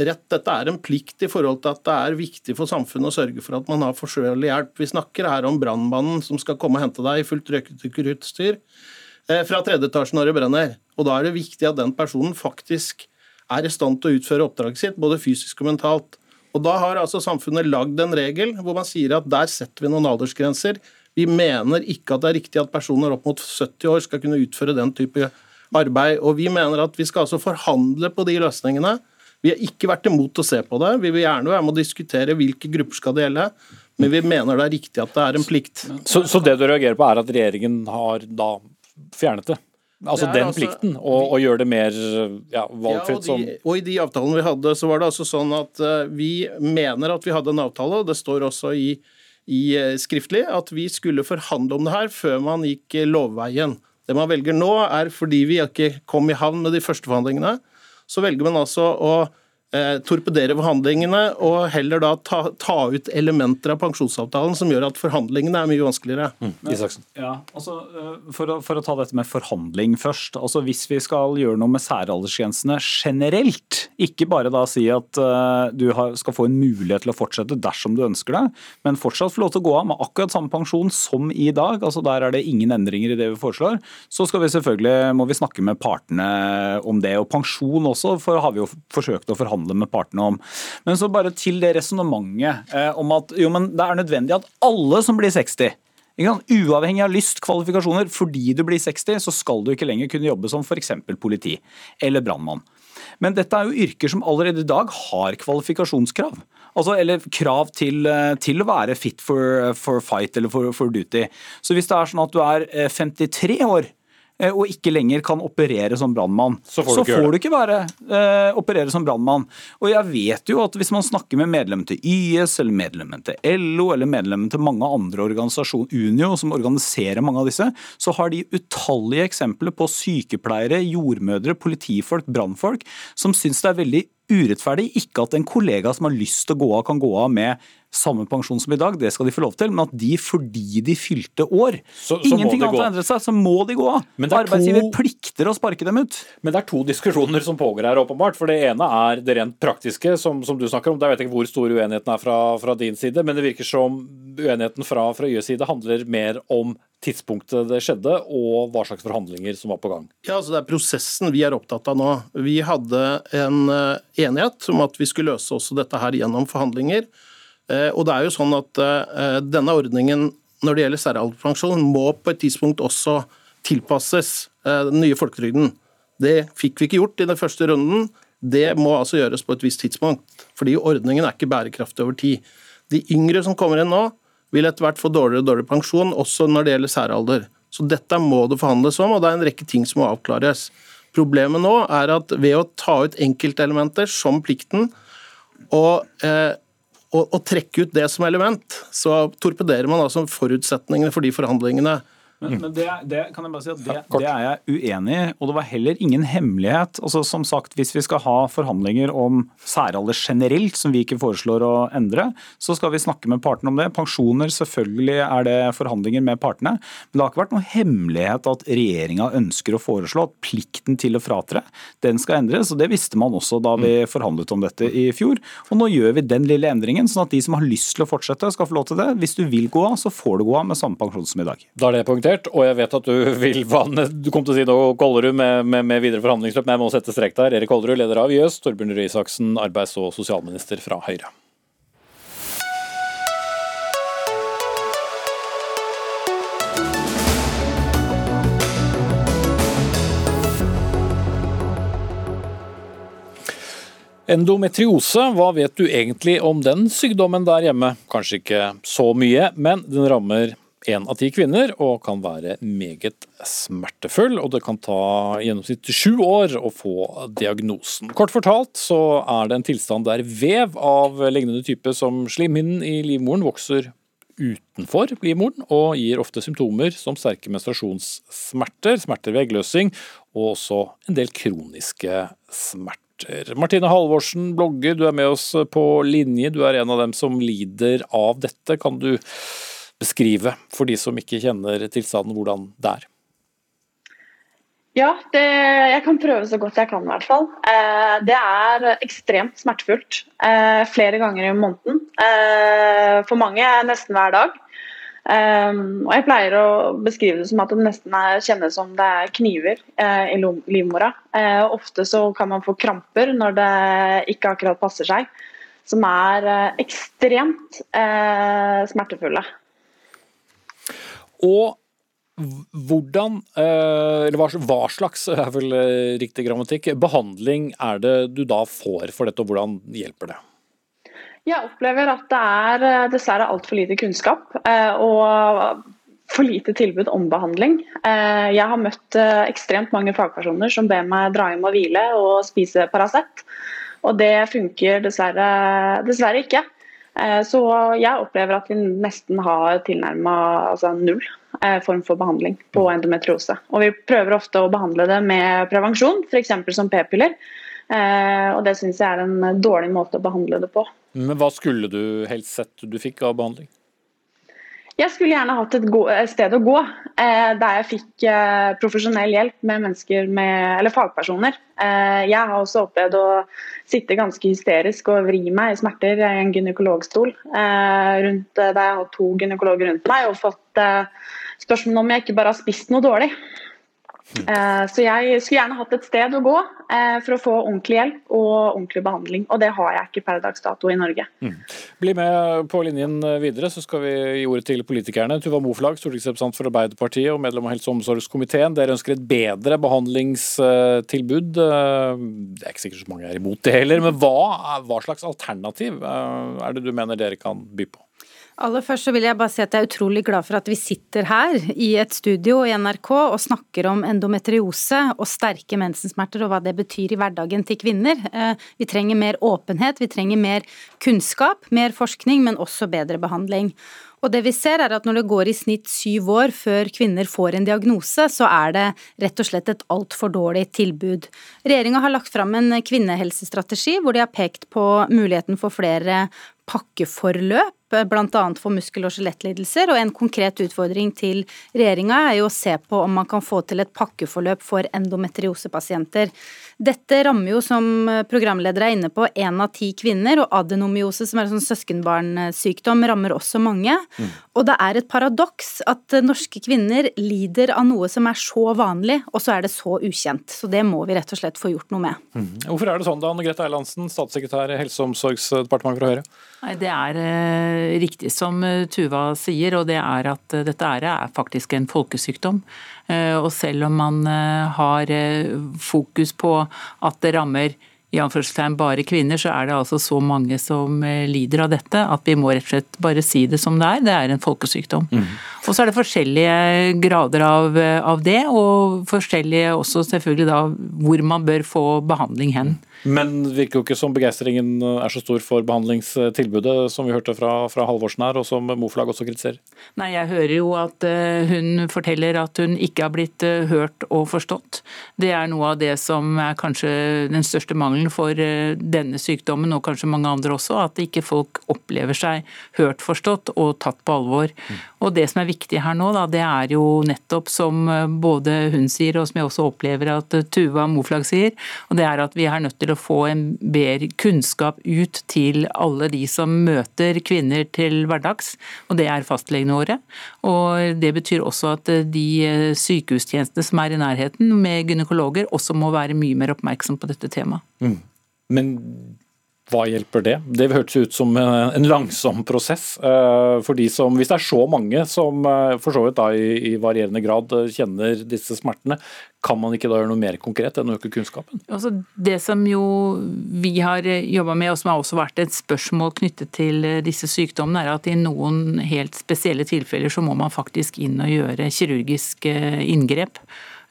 rett. Dette er en plikt i forhold til at det er viktig for samfunnet å sørge for at man har forsvarlig hjelp. Vi snakker her om brannmannen som skal komme og hente deg i fullt røykdykkerutstyr eh, fra tredje etasje når det brenner. Og Da er det viktig at den personen faktisk er i stand til å utføre oppdraget sitt, både fysisk og mentalt. Og Da har altså samfunnet lagd en regel hvor man sier at der setter vi noen aldersgrenser. Vi mener ikke at det er riktig at personer opp mot 70 år skal kunne utføre den type arbeid. Og vi mener at vi skal altså forhandle på de løsningene vi har ikke vært imot å se på det. Vi vil gjerne være med å diskutere hvilke grupper skal det gjelde. Men vi mener det er riktig at det er en plikt. Så, så det du reagerer på er at regjeringen har da fjernet det? Altså det den altså, plikten, og, og gjør det mer ja, valgfritt ja, og, de, og i de avtalene vi hadde, så var det altså sånn at uh, vi mener at vi hadde en avtale, og det står også i, i uh, skriftlig, at vi skulle forhandle om det her før man gikk uh, lovveien. Det man velger nå, er fordi vi ikke kom i havn med de første forhandlingene, så velger man altså å torpedere forhandlingene og heller da ta, ta, ut elementer av pensjonsavtalen som gjør at forhandlingene er mye vanskeligere. Mm. Ja, altså, eh, for, å, for, å, ta dette med forhandling først. altså Hvis vi skal gjøre noe med særaldersgrensene generelt, ikke bare da si at uh, du har, skal få en mulighet til å fortsette dersom du ønsker det, men fortsatt få lov til å gå av med akkurat samme pensjon som i dag, altså der er det ingen endringer i det vi foreslår, så skal vi selvfølgelig, må vi snakke med partene om det. Og pensjon også for har vi jo forsøkt å forhandle forhandle med partene om. Men så bare til det resonnementet eh, om at jo, men det er nødvendig at alle som blir 60 Uavhengig av lyst, kvalifikasjoner, fordi du blir 60, så skal du ikke lenger kunne jobbe som f.eks. politi eller brannmann. Men dette er jo yrker som allerede i dag har kvalifikasjonskrav. Altså, eller krav til, eh, til, å være fit for, for fight eller for, for, duty. Så hvis det er sånn at du er 53 eh, år Eh, og ikke lenger kan operere som brannmann, så får du, så får du ikke være, eh, operere som brannmann. Og jeg vet jo at hvis man snakker med medlemmer til YS, eller medlemmer til LO, eller medlemmer til mange andre organisasjoner, Unio, som organiserer mange av disse, så har de utallige eksempler på sykepleiere, jordmødre, politifolk, brannfolk, som syns det er veldig urettferdig. Ikke at en kollega som har lyst til å gå av, kan gå av med samme pensjon som i dag, det skal de få lov til, men at de fordi de fylte år så, så Ingenting annet har endret seg, så må de gå av. Arbeidsgiver to... plikter å sparke dem ut. Men det er to diskusjoner som pågår her, åpenbart. For det ene er det rent praktiske, som, som du snakker om. Der vet jeg ikke hvor stor uenigheten er fra, fra din side, men det virker som uenigheten fra, fra YS side handler mer om tidspunktet det skjedde, og hva slags forhandlinger som var på gang? Ja, altså Det er prosessen vi er opptatt av nå. Vi hadde en eh, enighet om at vi skulle løse også dette her gjennom forhandlinger. Eh, og det er jo sånn at eh, denne ordningen når det gjelder særalderspensjon, må på et tidspunkt også tilpasses den nye folketrygden. Det fikk vi ikke gjort i den første runden. Det må altså gjøres på et visst tidspunkt, fordi ordningen er ikke bærekraftig over tid. De yngre som kommer inn nå, vil etter hvert få dårligere og dårligere pensjon, også når det gjelder særalder. Så dette må det forhandles om, og det er en rekke ting som må avklares. Problemet nå er at ved å ta ut enkeltelementer som plikten, og, eh, og, og trekke ut det som element, så torpederer man altså forutsetningene for de forhandlingene. Men, men det, det, kan jeg bare si at det, det, er jeg uenig i, og det var heller ingen hemmelighet. Altså som sagt, Hvis vi skal ha forhandlinger om særalder generelt, som vi ikke foreslår å endre, så skal vi snakke med partene om det. Pensjoner, selvfølgelig er det forhandlinger med partene. Men det har ikke vært noen hemmelighet at regjeringa ønsker å foreslå at plikten til å fratre, den skal endres. og Det visste man også da vi mm. forhandlet om dette i fjor. Og nå gjør vi den lille endringen, sånn at de som har lyst til å fortsette, skal få lov til det. Hvis du vil gå av, så får du gå av med samme pensjon som i dag. Da er det punktert kommentert, og jeg vet at du vil Du kom til å si noe Kollerud med, med, med, videre forhandlingsløp, men jeg må sette strek der. Erik Kollerud, leder av YS, Torbjørn Røe Isaksen, arbeids- og sosialminister fra Høyre. Endometriose, hva vet du egentlig om den sykdommen der hjemme? Kanskje ikke så mye, men den rammer én av ti kvinner og kan være meget smertefull. Og det kan ta gjennomsnitt sju år å få diagnosen. Kort fortalt så er det en tilstand der vev av lignende type som slimhinnen i livmoren vokser utenfor livmoren og gir ofte symptomer som sterke menstruasjonssmerter, smerter ved eggløsing, og også en del kroniske smerter. Martine Halvorsen, blogger, du er med oss på linje. Du er en av dem som lider av dette. Kan du beskrive for de som ikke kjenner tilstanden, hvordan det er? Ja, det, jeg kan prøve så godt jeg kan i hvert fall. Eh, det er ekstremt smertefullt. Eh, flere ganger i måneden. Eh, for mange nesten hver dag. Eh, og jeg pleier å beskrive det som at det nesten er, kjennes som det er kniver eh, i livmora. Eh, ofte så kan man få kramper når det ikke akkurat passer seg. Som er ekstremt smertefulle. Og hvordan, eh, eller hva slags er vel eh, riktig grammatikk, behandling er det du da får for dette, og hvordan hjelper det? Jeg opplever at det er eh, dessverre altfor lite kunnskap og for lite tilbud om behandling. Jeg har møtt ekstremt mange fagpersoner som ber meg dra hjem og hvile og spise Paracet. Og det funker dessverre, dessverre ikke. Så jeg opplever at vi nesten har tilnærma altså null Eh, form for behandling på mm. endometriose. Og vi prøver ofte å behandle det med prevensjon, f.eks. som p-piller. Eh, og det syns jeg er en dårlig måte å behandle det på. Men hva skulle du helst sett du fikk av behandling? Jeg skulle gjerne hatt et, sted å gå eh, der jeg fikk eh, profesjonell hjelp med mennesker med, eller fagpersoner. Eh, jeg har også opplevd å sitte ganske hysterisk og vri meg i smerter i en gynekologstol. Rundt, der jeg har to gynekologer rundt meg og fått spørsmål om jeg ikke bare har spist noe dårlig. Eh, så jeg skulle gjerne hatt et sted å gå eh, for å få ordentlig hjelp og ordentlig behandling. Og det har jeg ikke per dags dato i Norge. Mm. Bli med på linjen videre, så skal vi gi ordet til politikerne. Tuva Moflag, stortingsrepresentant for Arbeiderpartiet og medlem av helse- og omsorgskomiteen. Dere ønsker et bedre behandlingstilbud. Eh, det er ikke sikkert så mange er imot det heller, men hva, hva slags alternativ er det du mener dere kan by på? Aller først så vil jeg bare si at jeg er utrolig glad for at vi sitter her i et studio i NRK og snakker om endometriose og sterke mensensmerter og hva det betyr i hverdagen til kvinner. Eh, vi trenger mer åpenhet, vi trenger mer kunnskap, mer forskning, men også bedre behandling. Og det vi ser er at når det går i snitt syv år før kvinner får en diagnose, så er det rett og slett et altfor dårlig tilbud. Regjeringa har lagt fram en kvinnehelsestrategi hvor de har pekt på muligheten for flere pakkeforløp, bl.a. for muskel- og skjelettlidelser. Og en konkret utfordring til regjeringa er jo å se på om man kan få til et pakkeforløp for endometriosepasienter. Dette rammer jo, som programleder er inne på, én av ti kvinner, og adenomyose, som er en sånn søskenbarnsykdom, rammer også mange. Mm. Og det er et paradoks at norske kvinner lider av noe som er så vanlig, og så er det så ukjent. Så det må vi rett og slett få gjort noe med. Mm. Hvorfor er det sånn da, Anne Grete Eilandsen, statssekretær i Helse- og omsorgsdepartementet fra Høyre? Nei, Det er eh, riktig som eh, Tuva sier, og det er at eh, dette er, er faktisk en folkesykdom. Og selv om man har fokus på at det rammer i anførselstegn bare kvinner, så er det altså så mange som lider av dette at vi må rett og slett bare si det som det er. Det er en folkesykdom. Mm. Og så er det forskjellige grader av, av, det, og forskjellige også selvfølgelig da hvor man bør få behandling hen. Men virker jo ikke som begeistringen er så stor for behandlingstilbudet, som vi hørte fra, fra Halvorsen her, og som Moflag også kritiserer. Nei, jeg hører jo at uh, hun forteller at hun ikke har blitt uh, hørt og forstått. Det er noe av det som er kanskje den største mangelen for denne sykdommen, og kanskje mange andre også, at ikke folk opplever seg hørt, forstått og tatt på alvor. Mm. Og det som er viktig her nå, da, det er jo nettopp som både hun sier, og som jeg også opplever at Tuva Moflag sier, og det er at vi er nødt til å få en bedre kunnskap ut til alle de som møter kvinner til hverdags, og det er fastlegene våre. Og det betyr også at de sykehustjenestene som er i nærheten med gynekologer, også må være mye mer oppmerksom på dette temaet. Mm. Men Hva hjelper det? Det hørtes ut som en langsom prosess. Eh, for de som, Hvis det er så mange som eh, for så vidt da i, varierende grad eh, kjenner disse smertene, kan man ikke da gjøre noe mer konkret enn å øke kunnskapen? Altså det som jo vi har jobba med, og som har også vært et spørsmål knyttet til disse sykdommene, er at i noen helt spesielle tilfeller så må man faktisk inn og gjøre kirurgisk inngrep.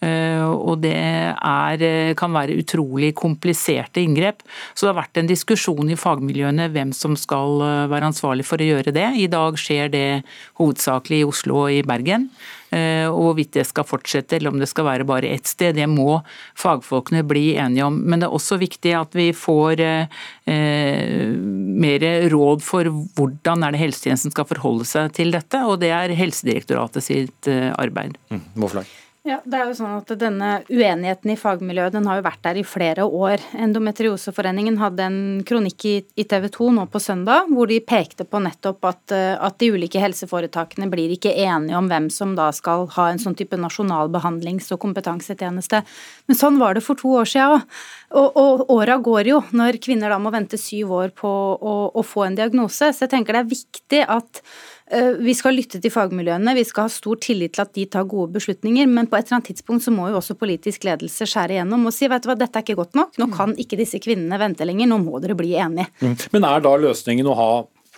Eh, og det er, eh, kan være utrolig kompliserte inngrep. Så det har vært en diskusjon i fagmiljøene hvem som skal eh, være ansvarlig for å gjøre det. I dag skjer det hovedsakelig i Oslo og i Bergen. Og hvorvidt det skal fortsette eller om det skal være bare ett sted, det må fagfolkene bli enige om. Men det er også viktig at vi får eh, mer råd for hvordan er det helsetjenesten skal forholde seg til dette, og det er Helsedirektoratet sitt arbeid. Mm, ja, det er jo sånn at Denne uenigheten i fagmiljøet den har jo vært der i flere år. Endometrioseforeningen hadde en kronikk i TV 2 nå på søndag hvor de pekte på nettopp at, eh, at, de ulike helseforetakene blir ikke enige om hvem som da skal ha en sånn type nasjonal behandlings- og kompetansetjeneste. Men sånn var det for to år siden òg. Og, og åra går jo når kvinner da må vente syv år på å, å få en diagnose. Så jeg tenker det er viktig at vi skal lytte til fagmiljøene, vi skal ha stor tillit til at de tar gode beslutninger, men på et eller annet tidspunkt så må jo også politisk ledelse skjære igjennom og si vet du hva, dette er ikke godt nok, nå mm. kan ikke disse kvinnene vente lenger, nå må dere bli enige. Mm. Men er da løsningen å ha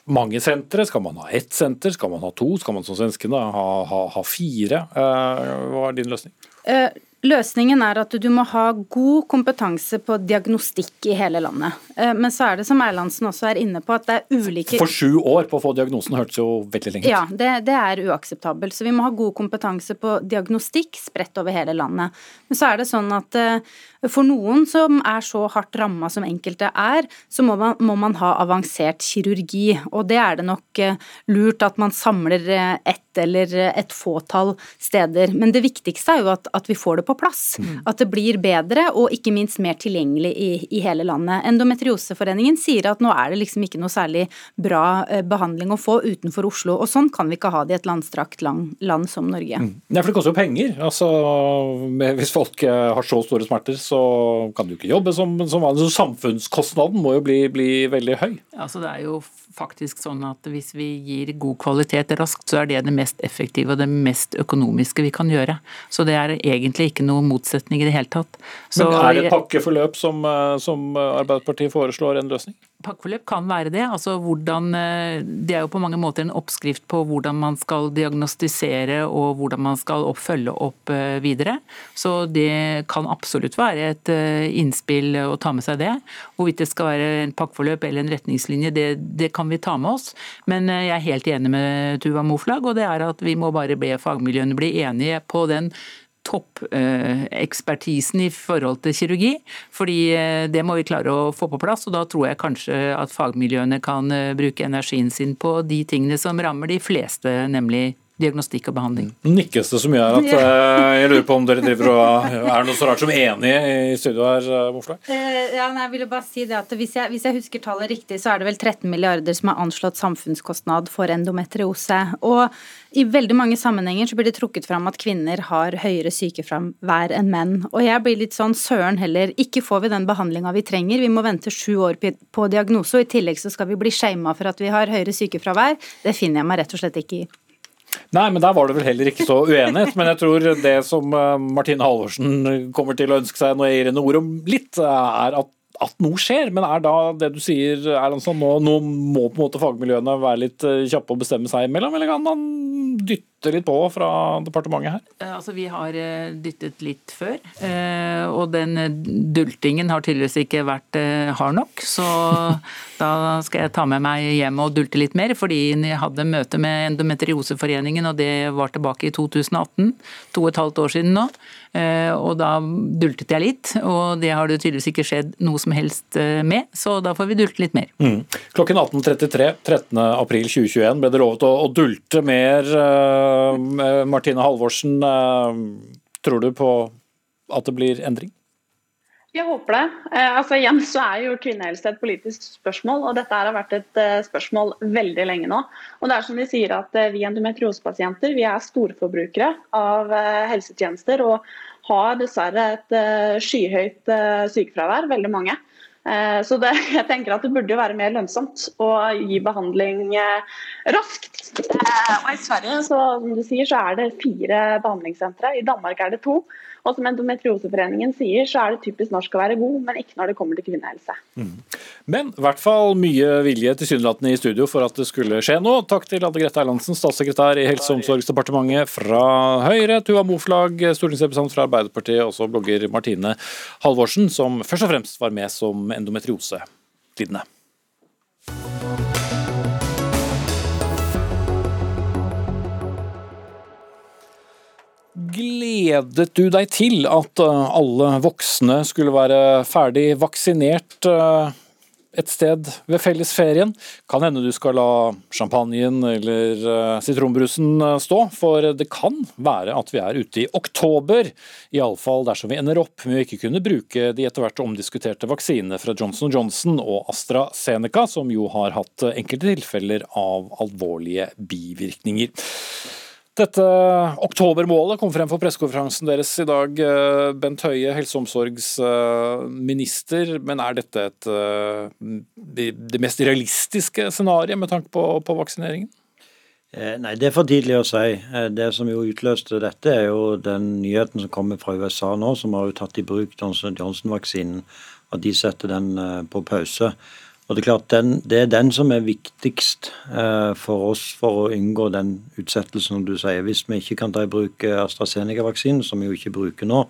mange sentre? Skal man ha ett senter? Skal man ha to? Skal man som svenskene ha, ha, ha fire? Eh, hva er din løsning? Uh, Løsningen er at du må ha god kompetanse på diagnostikk i hele landet. Eh, men så er det som Erlandsen også er inne på, at det er ulike For sju år på å få diagnosen hørtes jo veldig lenge ut. Ja, det, det, er uakseptabelt. Så vi må ha god kompetanse på diagnostikk spredt over hele landet. Men så er det sånn at eh, for noen som er så hardt ramma som enkelte er, så må man, må man, ha avansert kirurgi. Og det er det nok eh, lurt at man samler ett eller et fåtall steder. Men det viktigste er jo at, at vi får det på plass. Mm. At det blir bedre og ikke minst mer tilgjengelig i, i, hele landet. Endometrioseforeningen sier at nå er det liksom ikke noe særlig bra eh, behandling å få utenfor Oslo. Og sånn kan vi ikke ha det i et landstrakt land, land som Norge. Mm. Ja, for det koster jo penger. Altså, hvis folk eh, har så store smerter, så kan du ikke jobbe som, som vanlig. Så samfunnskostnaden må jo bli, bli veldig høy. Altså, det er jo faktisk sånn at hvis vi gir god kvalitet raskt, så er det det mest effektive og det mest økonomiske vi kan gjøre. Så det er egentlig ikke noe motsetning i det hele tatt. Så, Men er det pakkeforløp som, eh, som Arbeiderpartiet foreslår en løsning? Pakkeforløp kan være det. Altså hvordan, eh, det er jo på mange måter en oppskrift på hvordan man skal diagnostisere og hvordan man skal følge opp eh, videre. Så det kan absolutt være et innspill å ta med seg det. Hvorvidt det skal være en pakkeforløp eller en retningslinje, det, det kan vi ta med oss. Men jeg er helt enig med Tuva Moflag, og det er at vi må bare be fagmiljøene bli enige på den toppekspertisen i forhold til kirurgi. Fordi eh, det må vi klare å få på plass, og da tror jeg kanskje at fagmiljøene kan eh, bruke energien sin på de tingene som rammer de fleste, nemlig diagnostikk og behandling. Nikkes det så mye her at uh, jeg lurer på om dere driver og er noe så rart som enige i studio her, eh, Moflag? Uh, ja, jeg ville bare si det at hvis jeg, hvis jeg, husker tallet riktig, så er det vel 13 milliarder som er anslått samfunnskostnad for endometriose. Og i veldig mange sammenhenger så blir det trukket fram at kvinner har høyere sykefravær enn menn. Og jeg blir litt sånn søren heller, ikke får vi den behandlinga vi trenger, vi må vente sju år på diagnose, og i tillegg så skal vi bli shama for at vi har høyere sykefravær. Det finner jeg meg rett og slett ikke i. Nei, men der var det vel heller ikke så uenighet. Men jeg tror det som eh, Martine Halvorsen kommer til å ønske seg når jeg gir henne ord om litt, er at, at noe skjer. Men er da det du sier, Erlandsson, nå, nå må på en måte fagmiljøene være litt eh, kjappe og bestemme seg imellom, eller kan man dytte dytte litt på fra departementet her? Eh, altså, Vi har eh, dyttet litt før, eh, og den dultingen har tydeligvis ikke vært hard nok. Så da skal jeg ta med meg hjem og dulte litt mer, fordi jeg hadde møte med Endometrioseforeningen, og det var tilbake i 2018, to og et halvt år siden nå. Og da dultet jeg litt, og det har det tydeligvis ikke skjedd noe som helst med, så da får vi dulte litt mer. Mm. Klokken 18.33 13.4.2021 ble det lovet å, å dulte mer Martine Halvorsen, eh, tror du på at det blir endring? Jeg håper det. Eh, altså igjen så er jo kvinnehelse et politisk spørsmål, og dette har vært et spørsmål veldig lenge nå. Og det er som de sier at Vi endometriosepasienter vi er storforbrukere av helsetjenester og har dessverre et skyhøyt sykefravær, veldig mange. Eh, så det, jeg tenker at det burde jo være mer lønnsomt å gi behandling eh, raskt. Eh, og I Sverige så, som du sier, så er det fire behandlingssentre. I Danmark er det to. Og som Endometrioseforeningen sier, så er det typisk norsk å være god, men ikke når det kommer til kvinnehelse. Mm. Men i hvert fall mye vilje tilsynelatende i studio for at det skulle skje noe. Takk til Anne Grete Erlandsen, statssekretær i Helse- og omsorgsdepartementet fra Høyre, Tuva Moflag, stortingsrepresentant fra Arbeiderpartiet, og også blogger Martine Halvorsen, som først og fremst var med som endometrioselidende. Gledet du deg til at eh, alle voksne skulle være ferdig vaksinert eh, et sted ved fellesferien? Kan hende du skal la champagnen eller eh, sitronbrusen stå, for det kan være at vi er ute i oktober. Iallfall dersom vi ender opp med å ikke kunne bruke de etter hvert omdiskuterte vaksinene fra Johnson Johnson og AstraZeneca, som jo har hatt enkelte tilfeller av alvorlige bivirkninger. Dette oktobermålet kom frem for pressekonferansen deres i dag. Eh, Bent Høie, helse- og omsorgsminister. Men er dette et, eh, det mest realistiske scenarioet med tanke på, på, vaksineringen? Eh, nei, det er for tidlig å si. Det som jo utløste dette, er jo den nyheten som kommer fra USA nå, som har jo tatt i bruk Johnson Johnson-vaksinen. At de setter den på pause. Og Det er klart, den, det er den som er viktigst eh, for oss for å unngå den utsettelsen du sier. Hvis vi ikke kan ta i bruk eh, AstraZeneca-vaksinen, som vi jo ikke bruker nå,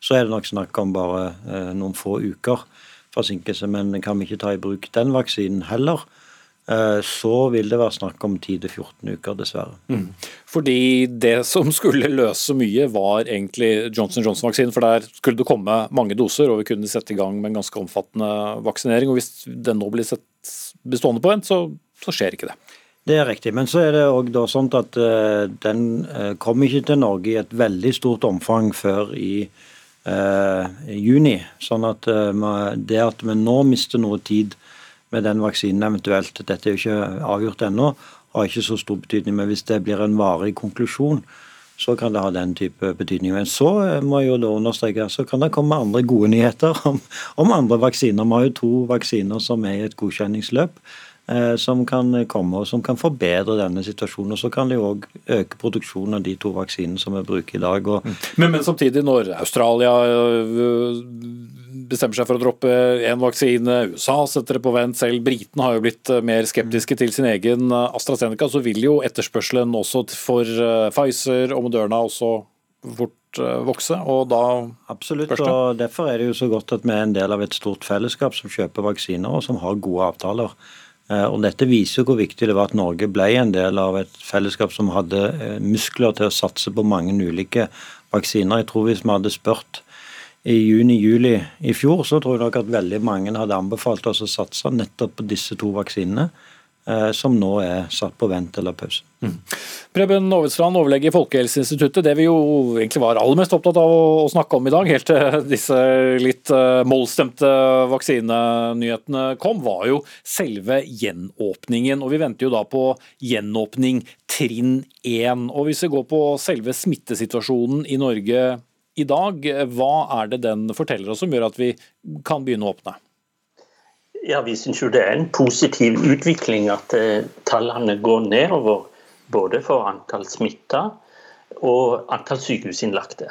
så er det nok snakk om bare eh, noen få uker forsinkelse. Men kan vi ikke ta i bruk den vaksinen heller, så vil det være snakk om 10-14 uker, dessverre. Mm. Fordi det som skulle løse mye, var egentlig Johnson Johnson-vaksinen. For der skulle det komme mange doser, og vi kunne sette i gang med en ganske omfattende vaksinering. Og hvis den nå blir sett bestående på en, så, så skjer ikke det. Det er riktig, men så er det òg sånn at uh, den uh, kommer ikke til Norge i et veldig stort omfang før i uh, juni. Sånn at det at vi nå mister noe tid med den vaksinen eventuelt. Dette er jo ikke avgjort ennå, har ikke så stor betydning. Men hvis det blir en varig konklusjon, så kan det ha den type betydning. Men så eh, må jeg jo da understreke, så kan det komme andre gode nyheter om, om andre vaksiner. Vi har jo to vaksiner som er i et godkjenningsløp som kan komme og som kan forbedre denne situasjonen. og Så kan det jo òg øke produksjonen av de to vaksinene som vi bruker i dag. Mm. Men, men, samtidig, når Australia øh, bestemmer seg for å droppe én vaksine, USA setter det på vent selv, britene har jo blitt eh, mer skeptiske til sin egen eh, AstraZeneca, så vil jo etterspørselen også for eh, Pfizer og Moderna også fort vokse, og da Absolutt, og derfor er det jo så godt at vi er en del av et stort fellesskap som kjøper vaksiner, og som har gode avtaler. Og Dette viser hvor viktig det var at Norge ble en del av et fellesskap som hadde muskler til å satse på mange ulike vaksiner. Jeg tror hvis vi hadde spurt i juni-juli i fjor, så tror jeg nok at veldig mange hadde anbefalt oss å satse nettopp på disse to vaksinene, eh, som nå er satt på vent eller pause. Mm. Preben Aavitsland, overlege i Folkehelseinstituttet. Det vi jo egentlig var aller mest opptatt av å snakke om i dag, helt til disse litt målstemte mollstemte vaksinenyhetene kom, var jo selve gjenåpningen. Og vi venter jo da på gjenåpning trinn én. Og hvis vi går på selve smittesituasjonen i Norge i dag. Hva er det den forteller oss som gjør at vi kan begynne å åpne? Ja, Vi syns jo det er en positiv utvikling at eh, tallene går nedover. Både for antall smitta og antall sykehusinnlagte.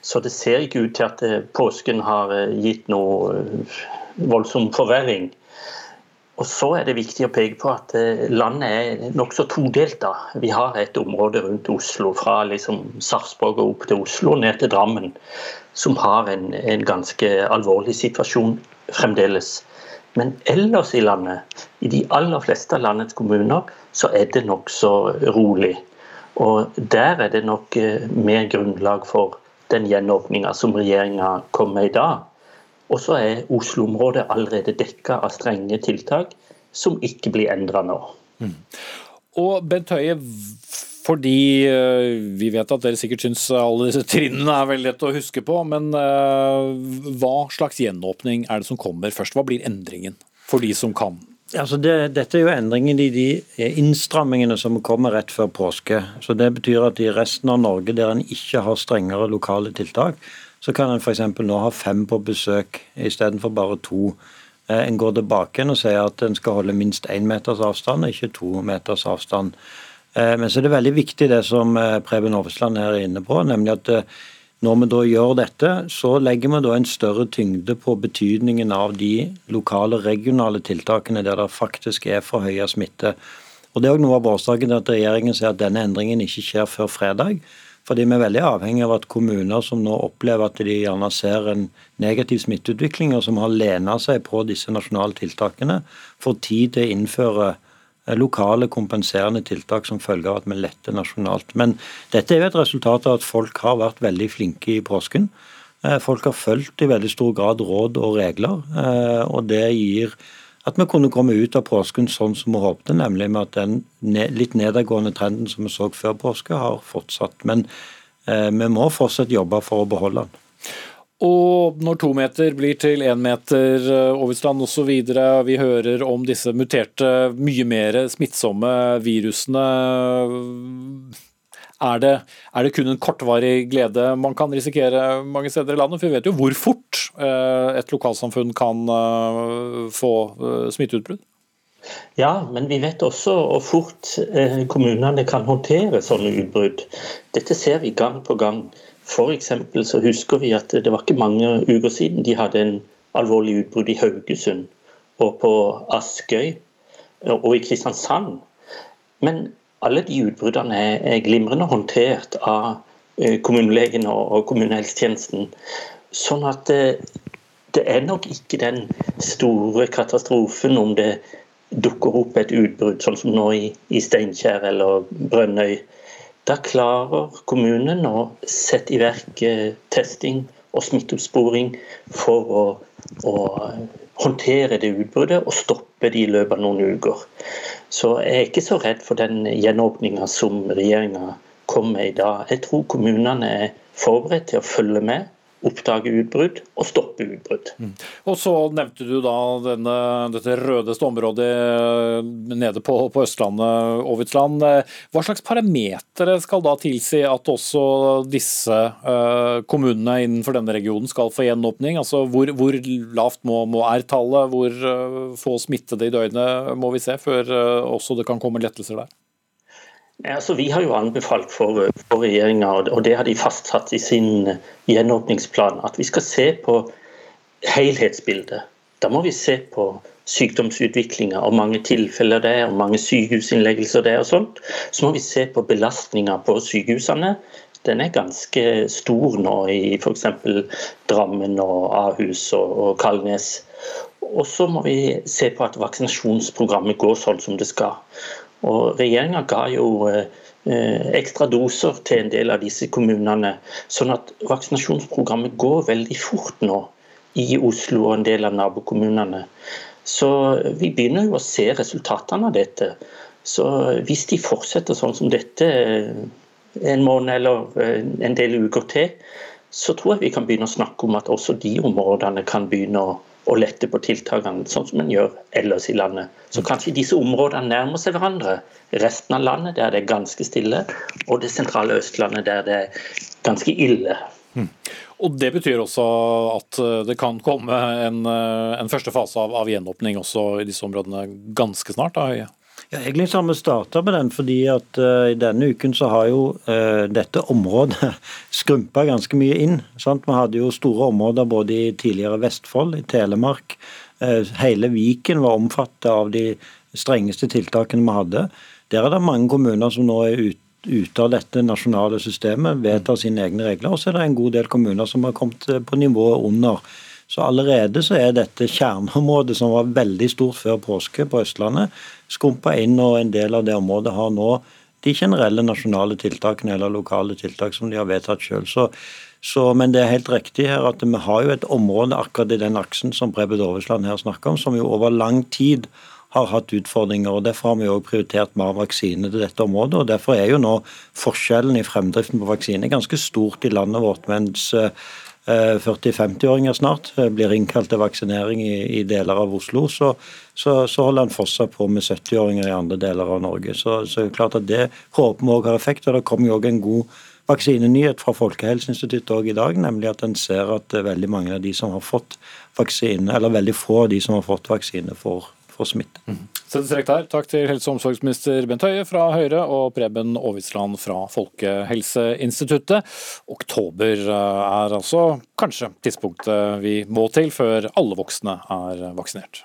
Så det ser ikke ut til at eh, påsken har eh, gitt noe voldsom forverring. Og så er det viktig å peke på at landet er nokså todelt. Vi har et område rundt Oslo, fra liksom Sarpsborg og opp til Oslo, ned til Drammen, som har en, en ganske alvorlig situasjon fremdeles. Men ellers i landet, i de aller fleste av landets kommuner, så er det nokså rolig. Og der er det nok eh, mer grunnlag for den gjenåpninga som regjeringa kom med i dag. Og så er Oslo-området allerede dekka av strenge tiltak som ikke blir endra nå. Mm. Og Bent Høie, fordi eh, vi vet at dere sikkert syns alle disse trinnene er veldig lett å huske på, men eh, hva slags gjenåpning er det som kommer først? Hva blir endringen for de som kan? Altså det, dette er jo endringen i de innstrammingene som kommer rett før påske. Så Det betyr at i resten av Norge der en ikke har strengere lokale tiltak, så kan en f.eks. nå ha fem på besøk istedenfor bare to eh, en går tilbake og sier at en skal holde minst én meters avstand, ikke to meters avstand. Eh, men så er det veldig viktig det som Preben Aavitsland her er inne på, nemlig at når vi da gjør dette, så legger vi da en større tyngde på betydningen av de lokale, regionale tiltakene der det faktisk er forhøya smitte. Og Det er også noe av årsaken til at regjeringen sier at denne endringen ikke skjer før fredag. Fordi vi er veldig avhengig av at kommuner som nå opplever at de gjerne ser en negativ smitteutvikling, og som har lena seg på disse nasjonale tiltakene, får tid til å innføre eh, lokale kompenserende tiltak som følge av at vi letter nasjonalt. Men dette er jo et resultat av at folk har vært veldig flinke i påsken. Eh, folk har fulgt i veldig stor grad råd og regler, eh, og det gir at vi kunne komme ut av påsken sånn som vi håpte, nemlig med at den litt nedadgående trenden som vi så før påske, har fortsatt. Men eh, vi må fortsatt jobbe for å beholde den. Og når to meter blir til én meter, Aavitsland osv., vi hører om disse muterte, mye mer smittsomme virusene. Er det, er det, kun en kortvarig glede man kan risikere mange steder i landet? For vi vet jo hvor fort eh, et lokalsamfunn kan eh, få eh, smitteutbrudd. Ja, men vi vet også hvor fort kommunene kan håndtere sånne utbrudd. Dette ser vi gang på gang. F.eks. så husker vi at det var ikke mange uker siden de hadde en alvorlig utbrudd i Haugesund og på Askøy og i Kristiansand. Men alle de utbruddene er glimrende håndtert av eh, kommunelegen og kommunehelsetjenesten. Sånn at det, eh, det er nok ikke den store katastrofen om det dukker opp et utbrudd, sånn som nå i, i Steinkjer eller Brønnøy. Da klarer kommunen å sette i verk eh, testing og smitteoppsporing for å, å håndtere det utbruddet og stoppe det i løpet av noen uker. Så jeg er ikke så redd for den gjenåpninga som regjeringa kom med i dag. Jeg tror kommunene er forberedt til å følge med oppdage utbrudd og stoppe utbrudd. Mm. Og Så nevnte du da denne, dette rødeste området eh, nede på, på Østlandet, Aavitsland. Hva slags parametere skal da tilsi at også disse uh, kommunene innenfor denne regionen skal få gjenåpning? Altså Hvor, hvor lavt må, må R-tallet, hvor uh, få smittede i døgnet må vi se før uh, også det kan komme lettelser der? Altså, vi har jo anbefalt for, for regjeringa, og det har de fastsatt i sin eh, gjenåpningsplan, at vi skal se på helhetsbildet. Da må vi se på sykdomsutviklinga og mange tilfeller det er, og mange sykehusinnleggelser det er og sånt. Så må vi se på belastninga på sykehusene. Den er ganske stor nå i f.eks. Drammen og Ahus og, Kalnes. Og så må vi se på at vaksinasjonsprogrammet går sånn som det skal. Og Regjeringa ga jo eh, ekstra doser til en del av disse kommunene. Sånn at vaksinasjonsprogrammet går veldig fort nå i Oslo og en del av nabokommunene. Så vi begynner jo å se resultatene av dette. Så hvis de fortsetter sånn som dette en måned eller eh, en del uker til, så tror jeg vi kan begynne å snakke om at også de områdene kan begynne å og lette på tiltakene, sånn som en gjør ellers i landet. Så kanskje disse områdene nærmer seg hverandre. Resten av landet der det er ganske stille, og det sentrale Østlandet der det er ganske ille. Mm. Og Det betyr også at eh, det kan komme en, eh, en første fase av, av, gjenåpning også i disse områdene ganske snart? da, Høie? Ja, Egentlig så har vi starta med den fordi at uh, i denne uken så har jo uh, dette området skrumpa ganske mye inn. Sant? Vi hadde jo store områder både i tidligere Vestfold, i Telemark. Uh, hele Viken var omfattet av de strengeste tiltakene vi hadde. Der er det mange kommuner som nå er ute ute av dette nasjonale systemet, vedtar sine egne regler. Og så er det en god del kommuner som har kommet på nivået under. Så allerede så er dette kjerneområdet, som var veldig stort før påske på Østlandet, skumpa inn, og en del av det området har nå de generelle nasjonale tiltakene eller lokale tiltak som de har vedtatt sjøl. Men det er helt riktig her at vi har jo et område akkurat i den aksen som Prebe Dovesland her snakker om, som jo over lang tid har hatt utfordringer. og Derfor har vi jo prioritert mer vaksine til dette området. og Derfor er jo nå forskjellen i fremdriften på vaksine ganske stort i landet vårt. mens 40-50-åringer eh, snart eh, blir innkalt til vaksinering i, i deler av Oslo, så, så, så holder han fortsatt på med 70-åringer i andre deler av Norge. Så, så klart at det håper vi òg har effekt. og Det kommer jo òg en god vaksinenyhet fra Folkehelseinstituttet òg i dag, nemlig at en ser at veldig mange av de som har fått vaksine, eller veldig få av de som har fått vaksine, får, får smitte. Mm. Der. Takk til helse- og omsorgsminister Bent Høie fra Høyre og Preben Aavitsland fra Folkehelseinstituttet. Oktober eh, er altså kanskje tidspunktet vi må til før alle voksne er vaksinert.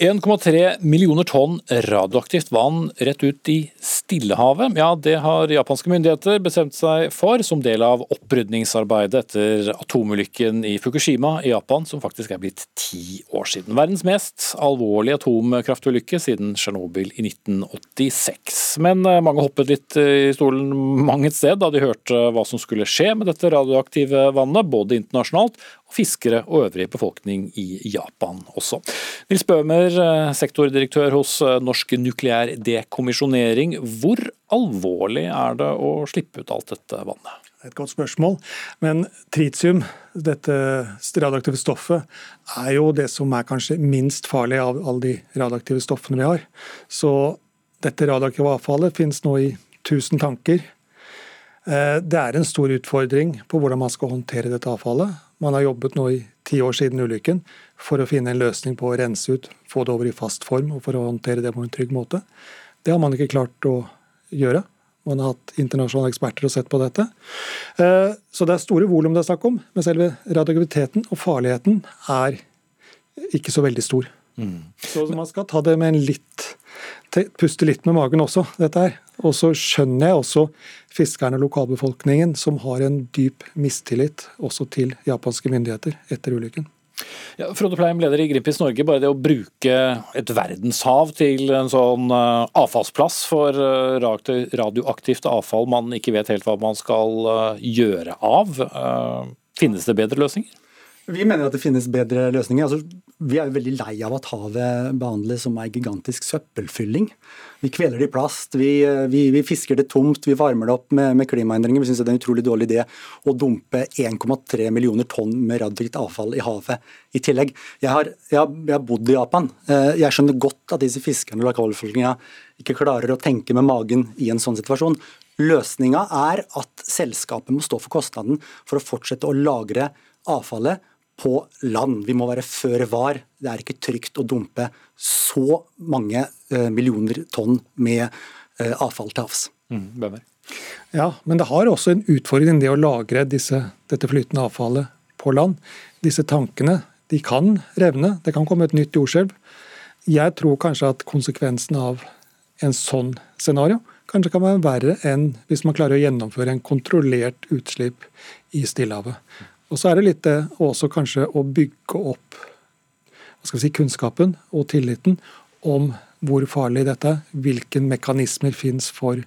1,3 millioner tonn radioaktivt vann rett ut i Stillehavet. Ja, det har japanske myndigheter bestemt seg for som del av opprydningsarbeidet etter atomulykken i Fukushima i Japan, som faktisk er blitt ti år siden. Verdens mest alvorlige atomkraftulykke siden Tsjernobyl i 1986. Men eh, mange hoppet litt i stolen mang et sted da de hørte hva som skulle skje med dette radioaktive vannet, både internasjonalt fiskere og øvrig befolkning i Japan også. Nils Bøhmer, eh, sektordirektør hos eh, Norsk nukleær dekommisjonering. Hvor alvorlig er det å slippe ut alt dette vannet? Et godt spørsmål. Men tritium, dette radioaktive stoffet, er jo det som er kanskje minst farlig av alle de radioaktive stoffene vi har. Så dette radioaktive avfallet finnes nå i 1000 tanker. Eh, det er en stor utfordring på hvordan man skal håndtere dette avfallet. Man har jobbet nå i ti år siden ulykken for å finne en løsning på å rense ut, få det over i fast form og for å håndtere det på en trygg måte. Det har man ikke klart å gjøre. Man har hatt internasjonale eksperter og sett på dette. Eh, så det er store volum det er snakk om, men selve radioaktiviteten og farligheten er ikke så veldig stor. Mm. Så man skal ta det med en litt puste litt med magen også, dette her. Og så skjønner jeg også fiskerne og lokalbefolkningen som har en dyp mistillit også til japanske myndigheter etter ulykken. Ja, Frode Pleim, leder i Greenpeace Norge. Bare det å bruke et verdenshav til en sånn uh, avfallsplass for uh, radioaktivt avfall man ikke vet helt hva man skal uh, gjøre av. Finnes det bedre løsninger? Vi mener at det finnes bedre løsninger. Altså, vi er jo veldig lei av at havet behandles som ei gigantisk søppelfylling. Vi kveler det i plast, vi, vi, vi, fisker det tomt, vi varmer det opp med, med klimaendringer. Vi syns det er en utrolig dårlig idé å dumpe 1,3 millioner tonn med radioaktivt avfall i havet i tillegg. Jeg har, jeg, jeg har, bodd i Japan. Eh, jeg skjønner godt at disse fiskerne og lokalbefolkninga ikke klarer å tenke med magen i en sånn situasjon. Løsninga er at selskapet må stå for kostnaden for å fortsette å lagre avfallet på land. Vi må være føre var. Det er ikke trygt å dumpe så mange eh, millioner tonn med eh, avfall til havs. Mm, ja, men det har også en utfordring det å lagre disse, dette flytende avfallet på land. Disse tankene de kan revne, det kan komme et nytt jordskjelv. Jeg tror kanskje at konsekvensen av en sånn scenario kanskje kan være verre enn hvis man klarer å gjennomføre en kontrollert utslipp i Stillehavet. Og så er det litt det også kanskje å bygge opp si, kunnskapen og tilliten om hvor farlig dette er, hvilke mekanismer fins for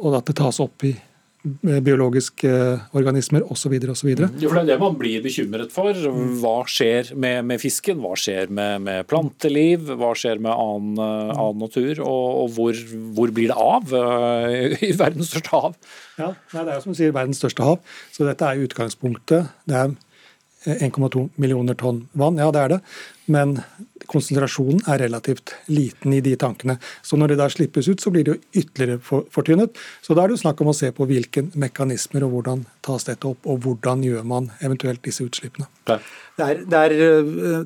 at det tas opp i biologiske organismer osv. osv. Det er det man blir bekymret for. Hva skjer med, med fisken? Hva skjer med, med, planteliv? Hva skjer med annen, annen natur? Og, og hvor, hvor, blir det av uh, i verdens største hav? Ja, Det er jo som du sier verdens største hav, så dette er utgangspunktet. Det er 1,2 millioner tonn vann, ja det er det, men konsentrasjonen er relativt liten i de tankene. Så når det da slippes ut, så blir det jo ytterligere fortynnet. Så da er det jo snakk om å se på hvilke mekanismer og hvordan tas dette opp, og hvordan gjør man eventuelt disse utslippene. Det er, det er,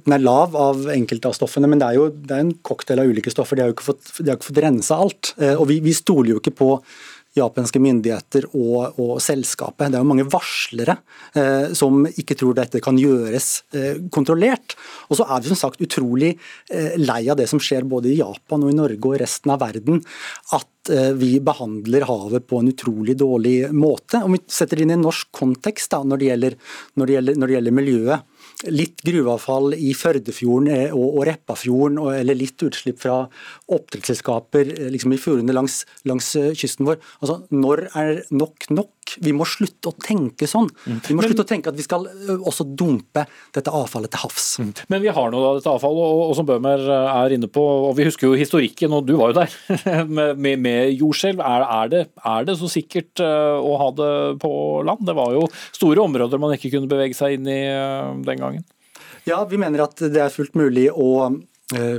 den er lav av enkelte av stoffene, men det er jo det er en cocktail av ulike stoffer. De har jo ikke fått, de har ikke fått rensa alt. Eh, og vi, vi stoler jo ikke på japanske myndigheter og, og, selskapet. Det er jo mange varslere eh, som ikke tror dette kan gjøres eh, kontrollert. Og så er vi som sagt utrolig eh, lei av det som skjer både i Japan og i Norge og resten av verden. At eh, vi behandler havet på en utrolig dårlig måte. Om vi setter det inn i en norsk kontekst da, når, det gjelder, når, det gjelder, når det gjelder miljøet litt gruveavfall i Førdefjorden eh, og, og eller litt utslipp fra oppdrettsselskaper eh, liksom i fjordene langs, langs, eh, kysten vår. Altså, Når er nok nok? Vi må slutte å tenke sånn. Mm. Vi må slutte å tenke at vi skal også dumpe dette avfallet til havs. Mm. Men vi har nå da dette avfallet, og, og som Bøhmer er inne på, og vi husker jo historikken, og du var jo der, med, med, med jordskjelv. Er, er, det, er det så sikkert å ha det på land? Det var jo store områder man ikke kunne bevege seg inn i den gangen. Ja, vi mener at det er fullt mulig å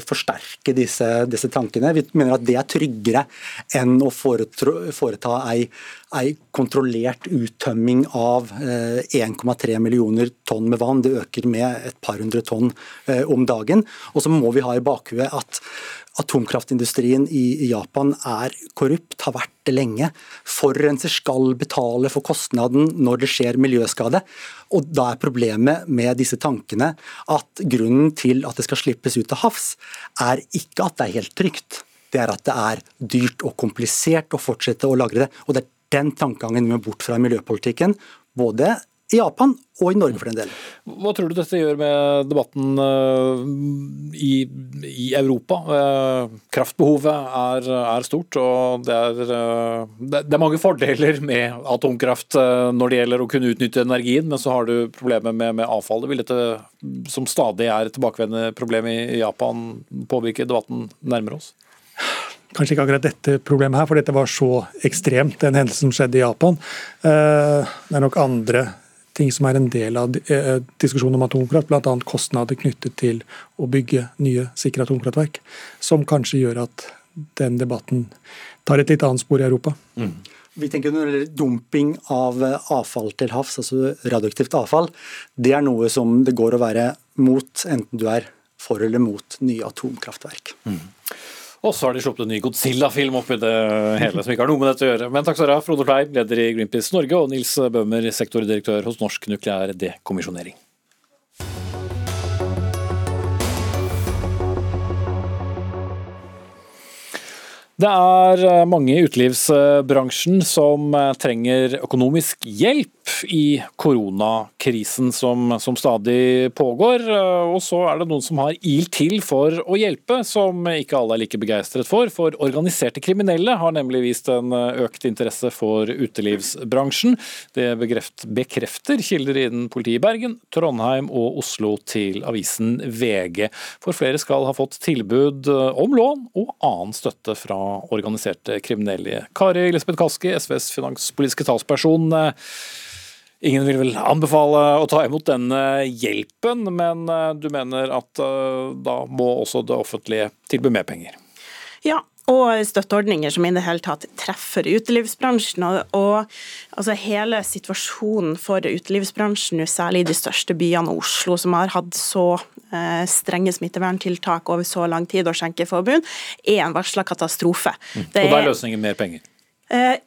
forsterke disse, disse, tankene. Vi mener at det er tryggere enn å foreta ei, ei kontrollert uttømming av 1,3 eh, millioner tonn med vann. Det øker med et par hundre tonn eh, om dagen. Og så må vi ha i bakhuet at Atomkraftindustrien i Japan er korrupt, har vært det lenge. Forurenser skal betale for kostnaden når det skjer miljøskade. Og Da er problemet med disse tankene at grunnen til at det skal slippes ut til havs, er ikke at det er helt trygt. Det er at det er dyrt og komplisert å fortsette å lagre det. Og det er den tankegangen vi må bort fra miljøpolitikken. Både i Japan og i Norge for den del. Hva tror du dette gjør med debatten eh, i, i Europa? Eh, kraftbehovet er, er, stort, og det er, eh, det er, mange fordeler med atomkraft når det gjelder å kunne utnytte energien, men så har du problemet med, med avfallet. Vil dette, som stadig er et tilbakevendende problem i Japan, påvirke debatten nærmere oss? Kanskje ikke akkurat dette problemet her, for dette var så ekstremt, den hendelsen som skjedde i Japan. Det er nok andre ting som er en del av eh, diskusjonen om atomkraft, bl.a. kostnader knyttet til å bygge nye sikre atomkraftverk, som kanskje gjør at den debatten tar et litt annet spor i Europa. Mm. Vi tenker når det gjelder Dumping av eh, avfall til havs, altså radioaktivt avfall, det er noe som det går å være mot, enten du er for eller mot nye atomkraftverk. Mm. Og så har de sluppet en ny Godzilla-film oppi det hele, som ikke har noe med dette å gjøre. Men takk skal dere ha, Frode Kleib, leder i Greenpeace Norge, og Nils Bøhmer, sektordirektør hos Norsk nukleær dekommisjonering. Det er eh, mange i utelivsbransjen som eh, trenger økonomisk hjelp i koronakrisen som, som, stadig pågår. Eh, og så er det noen som har ilt til for å hjelpe, som ikke alle er like begeistret for. For organiserte kriminelle har nemlig vist en økt interesse for utelivsbransjen. Det bekrefter kilder innen politiet i Bergen, Trondheim og Oslo til avisen VG. For flere skal ha fått tilbud om lån og annen støtte fra organiserte kriminelle. Kari Lisbeth Kaski, SVs finanspolitiske talsperson. Ingen vil vel anbefale å ta imot denne hjelpen, men eh, du mener at eh, da må også det offentlige tilby mer penger? Ja, og støtteordninger som i det hele tatt treffer utelivsbransjen. Og, og altså hele situasjonen for utelivsbransjen, særlig i de største byene og Oslo, som har hatt så eh, strenge smitteverntiltak over så lang tid og skjenkeforbud, er en varsla katastrofe. Mm. og da er løsningen mer penger? Eh,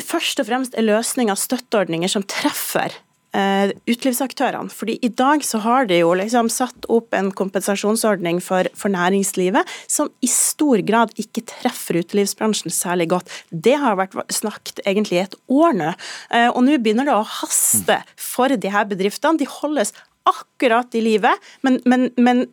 først og fremst er løsninga støtteordninger som treffer uh, utelivsaktørene. Fordi I dag så har de jo liksom satt opp en kompensasjonsordning for, for, næringslivet som i stor grad ikke treffer utelivsbransjen særlig godt. Det har vært snakket egentlig i et år nå, og nå begynner det å haste for de her bedriftene. De holdes akkurat i livet, men, men, men,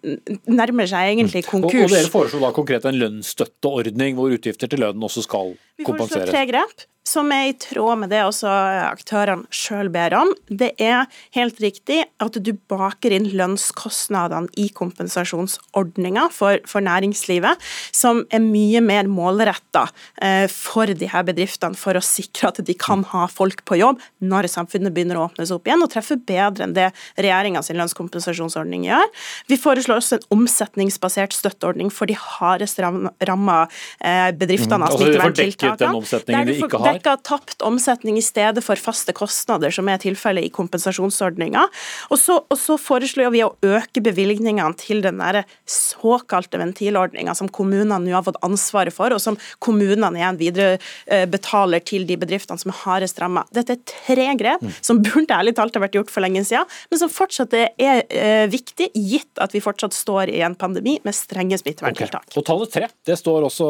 nærmer seg egentlig konkurs. Og, og Dere foreslo da konkret en lønnsstøtteordning hvor utgifter til lønnen også skal kompenseres? Vi foreslår tre grep som er i tråd med det også aktørene sjøl ber om. Det er helt riktig at du baker inn lønnskostnadene i kompensasjonsordninga for, for, næringslivet, som er mye mer målretta eh, for de her bedriftene, for å sikre at de kan ha folk på jobb når samfunnet begynner å åpnes opp igjen, og treffe bedre enn det regjeringas lønnskompensasjonsordning gjør. Vi foreslår også en omsetningsbasert støtteordning for de hardest ramma eh, bedriftene av smitteverntiltakene. Altså, de dekka tapt omsetning i stedet for faste kostnader, som er tilfellet i kompensasjonsordninga. Og så, og så foreslår vi å øke bevilgningene til den der såkalte ventilordninga som kommunene nå har fått ansvaret for, og som kommunene igjen videre eh, betaler til de bedriftene som er hardest ramma. Dette er tre grep mm. som burde ærlig talt ha vært gjort for lenge siden, men som fortsatt er eh, viktig, gitt at vi fortsatt står i en pandemi med strenge smitteverntiltak. Okay. Og tallet tre det står også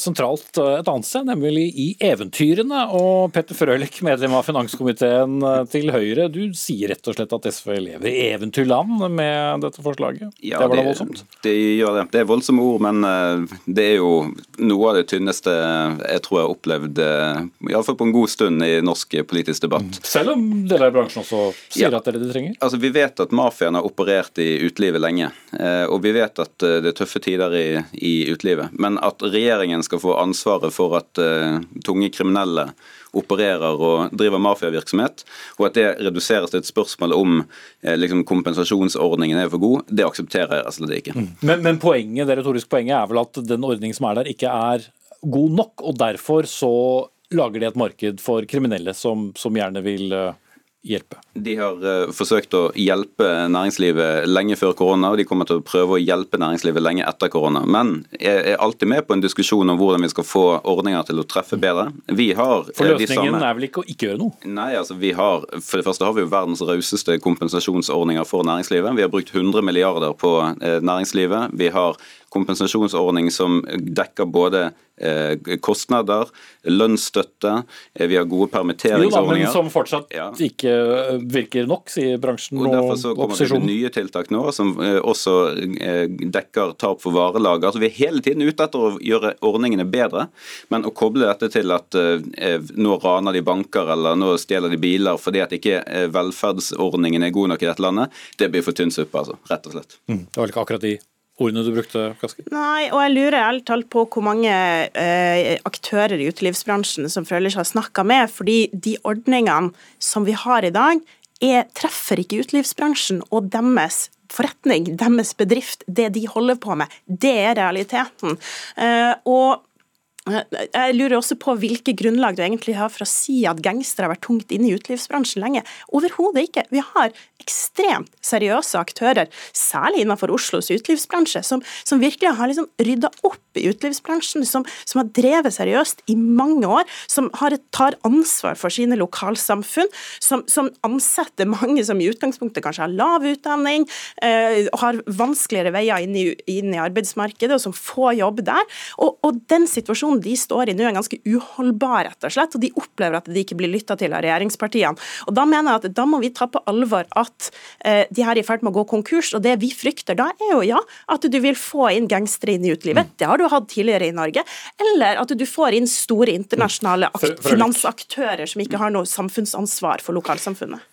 sentralt eh, et annet sted, nemlig i eventyr eventyrene. Og Petter Frølich, medlem av finanskomiteen eh, til Høyre, du sier rett og slett at SV lever i eventyrland med dette forslaget? Ja, det var da voldsomt? Det, gjør det. Det er voldsomme ord, men eh, det er jo noe av det tynneste jeg tror jeg har opplevd, eh, iallfall på en god stund i norsk politisk debatt. Mm. Selv om deler av bransjen også sier ja. at det er det de trenger? Altså, Vi vet at mafiaen har operert i utelivet lenge, og vi vet at det er tøffe tider i, i utelivet. Men at regjeringen skal få ansvaret for at tunge kriminelle kriminelle opererer og driver mafiavirksomhet, og at det reduseres til et spørsmål om eh, liksom, kompensasjonsordningen er for god, det aksepterer jeg slett ikke. Mm. Men, men poenget, det retoriske poenget er vel at den ordningen som er der, ikke er god nok, og derfor så lager de et marked for kriminelle som, som gjerne vil uh, hjelpe? De har uh, forsøkt å hjelpe næringslivet lenge før korona, og de kommer til å prøve å hjelpe næringslivet lenge etter korona. Men jeg er alltid med på en diskusjon om hvordan vi skal få ordninger til å treffe bedre. Vi har For eh, løsningen samme... er vel ikke å ikke gjøre noe? Nei, altså vi har, For det første har vi jo verdens rauseste kompensasjonsordninger for næringslivet. Vi har brukt 100 milliarder på næringslivet. Vi har kompensasjonsordning som dekker både eh, kostnader, lønnsstøtte, eh, vi har gode permitteringsordninger. Jo da, men som fortsatt ja. ikke eh, virker nok, sier bransjen og, og Derfor så kommer det nye tiltak nå som også dekker tap for varelager. Altså, Vi er hele tiden ute etter å gjøre ordningene bedre, men å koble dette til at nå raner de banker eller nå stjeler de biler fordi at ikke velferdsordningen er god nok i dette landet, det blir for tynn suppe, altså, rett og slett. Mm, det var ikke akkurat de ordene du brukte, Kaski? Nei, og jeg lurer ærlig talt på hvor mange eh, aktører i utelivsbransjen som føler seg snakka med, fordi de ordningene som vi har i dag, er, treffer ikke utelivsbransjen og deres forretning, deres bedrift, det de holder på med. Det er realiteten. Eh, og jeg lurer også på hvilke grunnlag du egentlig har for å si at gangstere har vært tungt inne i utelivsbransjen lenge. Overhodet ikke. Vi har ekstremt seriøse aktører, særlig innenfor Oslos utelivsbransje, som, som virkelig har liksom rydda opp i utelivsbransjen, som, som, har drevet seriøst i mange år, som har, tar ansvar for sine lokalsamfunn, som, som, ansetter mange som i utgangspunktet kanskje har lav utdanning, eh, har vanskeligere veier inn i, inn i, arbeidsmarkedet, og som får jobb der. Og, og den situasjonen de står i nå, er ganske uholdbar, rett og slett. Og de opplever at de ikke blir lytta til av regjeringspartiene. Og Da mener jeg at da må vi ta på alvor at eh, de her er i ferd med å gå konkurs. Og det vi frykter da, er jo ja, at du vil få inn gangstere inn i utelivet. Det har du hatt tidligere i Norge. Eller at du får inn store internasjonale finansaktører som ikke har noe samfunnsansvar for lokalsamfunnet.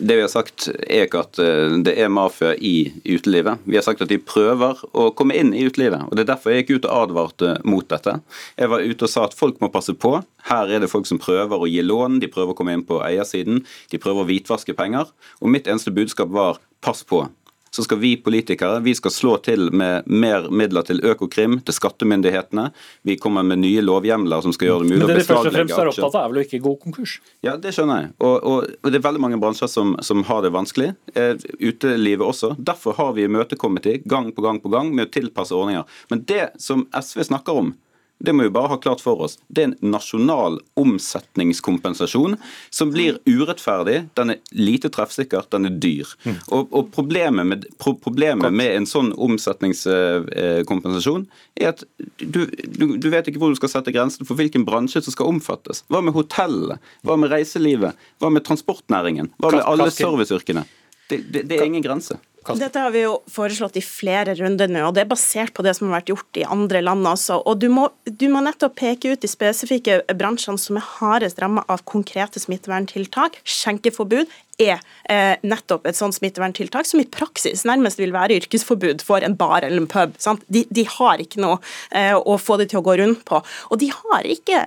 Det vi har sagt er ikke at eh, det er mafia i utelivet. Vi har sagt at de prøver å komme inn i utelivet. og Det er derfor jeg gikk ut og advarte mot dette. Jeg var ute og sa at folk må passe på. Her er det folk som prøver å gi lån, de prøver å komme inn på eiersiden, de prøver å hvitvaske penger. Og mitt eneste budskap var pass på så skal vi politikere vi skal slå til med mer midler til Økokrim, til skattemyndighetene. Vi kommer med nye lovhjemler som skal gjøre det mulig å beslaglegge aksjer. Men det de først og fremst er opptatt av, er vel å ikke gå konkurs? Ja, det skjønner jeg. Og, og, og det er veldig mange bransjer som, som har det vanskelig. Eh, utelivet også. Derfor har vi imøtekommet dem gang på gang på gang med å tilpasse ordninger. Men det som SV snakker om, det må vi bare ha klart for oss. Det er en nasjonal omsetningskompensasjon som blir urettferdig, den er lite treffsikker, den er dyr. Mm. Og, og problemet, med, pro problemet med, en sånn omsetningskompensasjon er at du, du, du, vet ikke hvor du skal sette grensen for hvilken bransje som skal omfattes. Hva med hotellene? Hva med reiselivet? Hva med transportnæringen? Hva med alle serviceyrkene? Det, det, det er ingen grense. Dette har vi jo foreslått i flere runder nå, og det er basert på det som har vært gjort i andre land også. Og du må, du må nettopp peke ut de spesifikke bransjene som er hardest rammet av konkrete smitteverntiltak. Skjenkeforbud er eh, nettopp et sånt smitteverntiltak som i praksis nærmest vil være yrkesforbud for en bar eller en pub. De, de, har ikke noe eh, å få det til å gå rundt på. Og de har ikke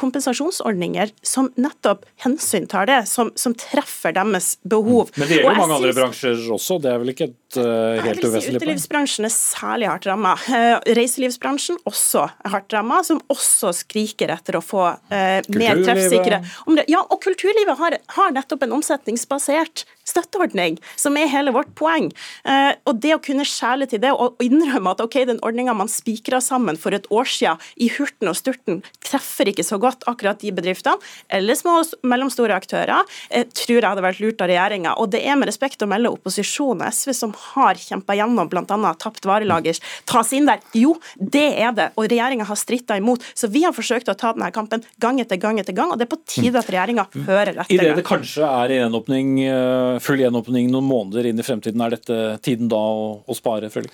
kompensasjonsordninger som nettopp hensyntar det, som, som, treffer deres behov. Men det gjelder jo mange andre bransjer også, det er vel ikke et uh, helt uvesentlig si Utelivsbransjen er særlig hardt ramma. Uh, reiselivsbransjen også er hardt ramma, som også skriker etter å få uh, mer treffsikre Ja, og kulturlivet har, har nettopp en omsetningsbasert støtteordning, som er hele vårt poeng. Eh, og det å kunne skjæle til det og innrømme at ok, den ordninga man spikra sammen for et år siden i hurten og sturten, treffer ikke så godt akkurat de bedriftene, eller små og mellomstore aktører, eh, tror jeg hadde vært lurt av regjeringa. Og det er med respekt å melde opposisjonen og SV som har kjempa gjennom bl.a. tapt varelager, tas inn der. Jo, det er det, og regjeringa har stritta imot. Så vi har forsøkt å ta denne kampen gang etter gang etter gang, og det er på tide at regjeringa hører etter. I det kanskje er gjenåpning eh, full gjenåpning noen måneder inn i fremtiden. Er dette tiden da å, å spare, Frølich?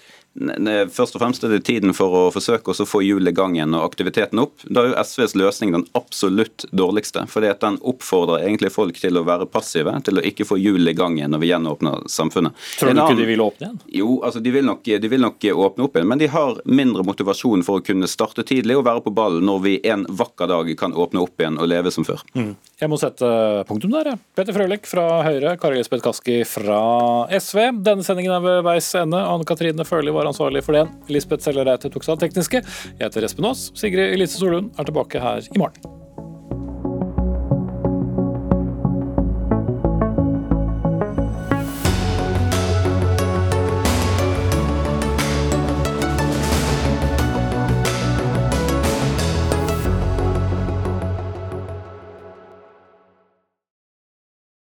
Først og fremst er det tiden for å forsøke å få hjulet i gang igjen og aktiviteten opp. Da er jo SVs løsning den absolutt dårligste. fordi at Den oppfordrer egentlig folk til å være passive, til å ikke få hjulet i gang igjen når vi gjenåpner samfunnet. Tror du ikke de vil åpne igjen? Jo, altså de vil, nok, de vil nok åpne opp igjen. Men de har mindre motivasjon for å kunne starte tidlig og være på ballen når vi en vakker dag kan åpne opp igjen og leve som før. Mm. Jeg må sette punktum der. Peter Frølich fra Høyre, Kari Elisabeth Kaski fra SV. Denne sendingen er ved veis ende. Anne Katrine Førli var ansvarlig for den. Lisbeth Sellereite tok seg av tekniske. Jeg heter Espen Aas. Sigrid Elise Solund er tilbake her i morgen.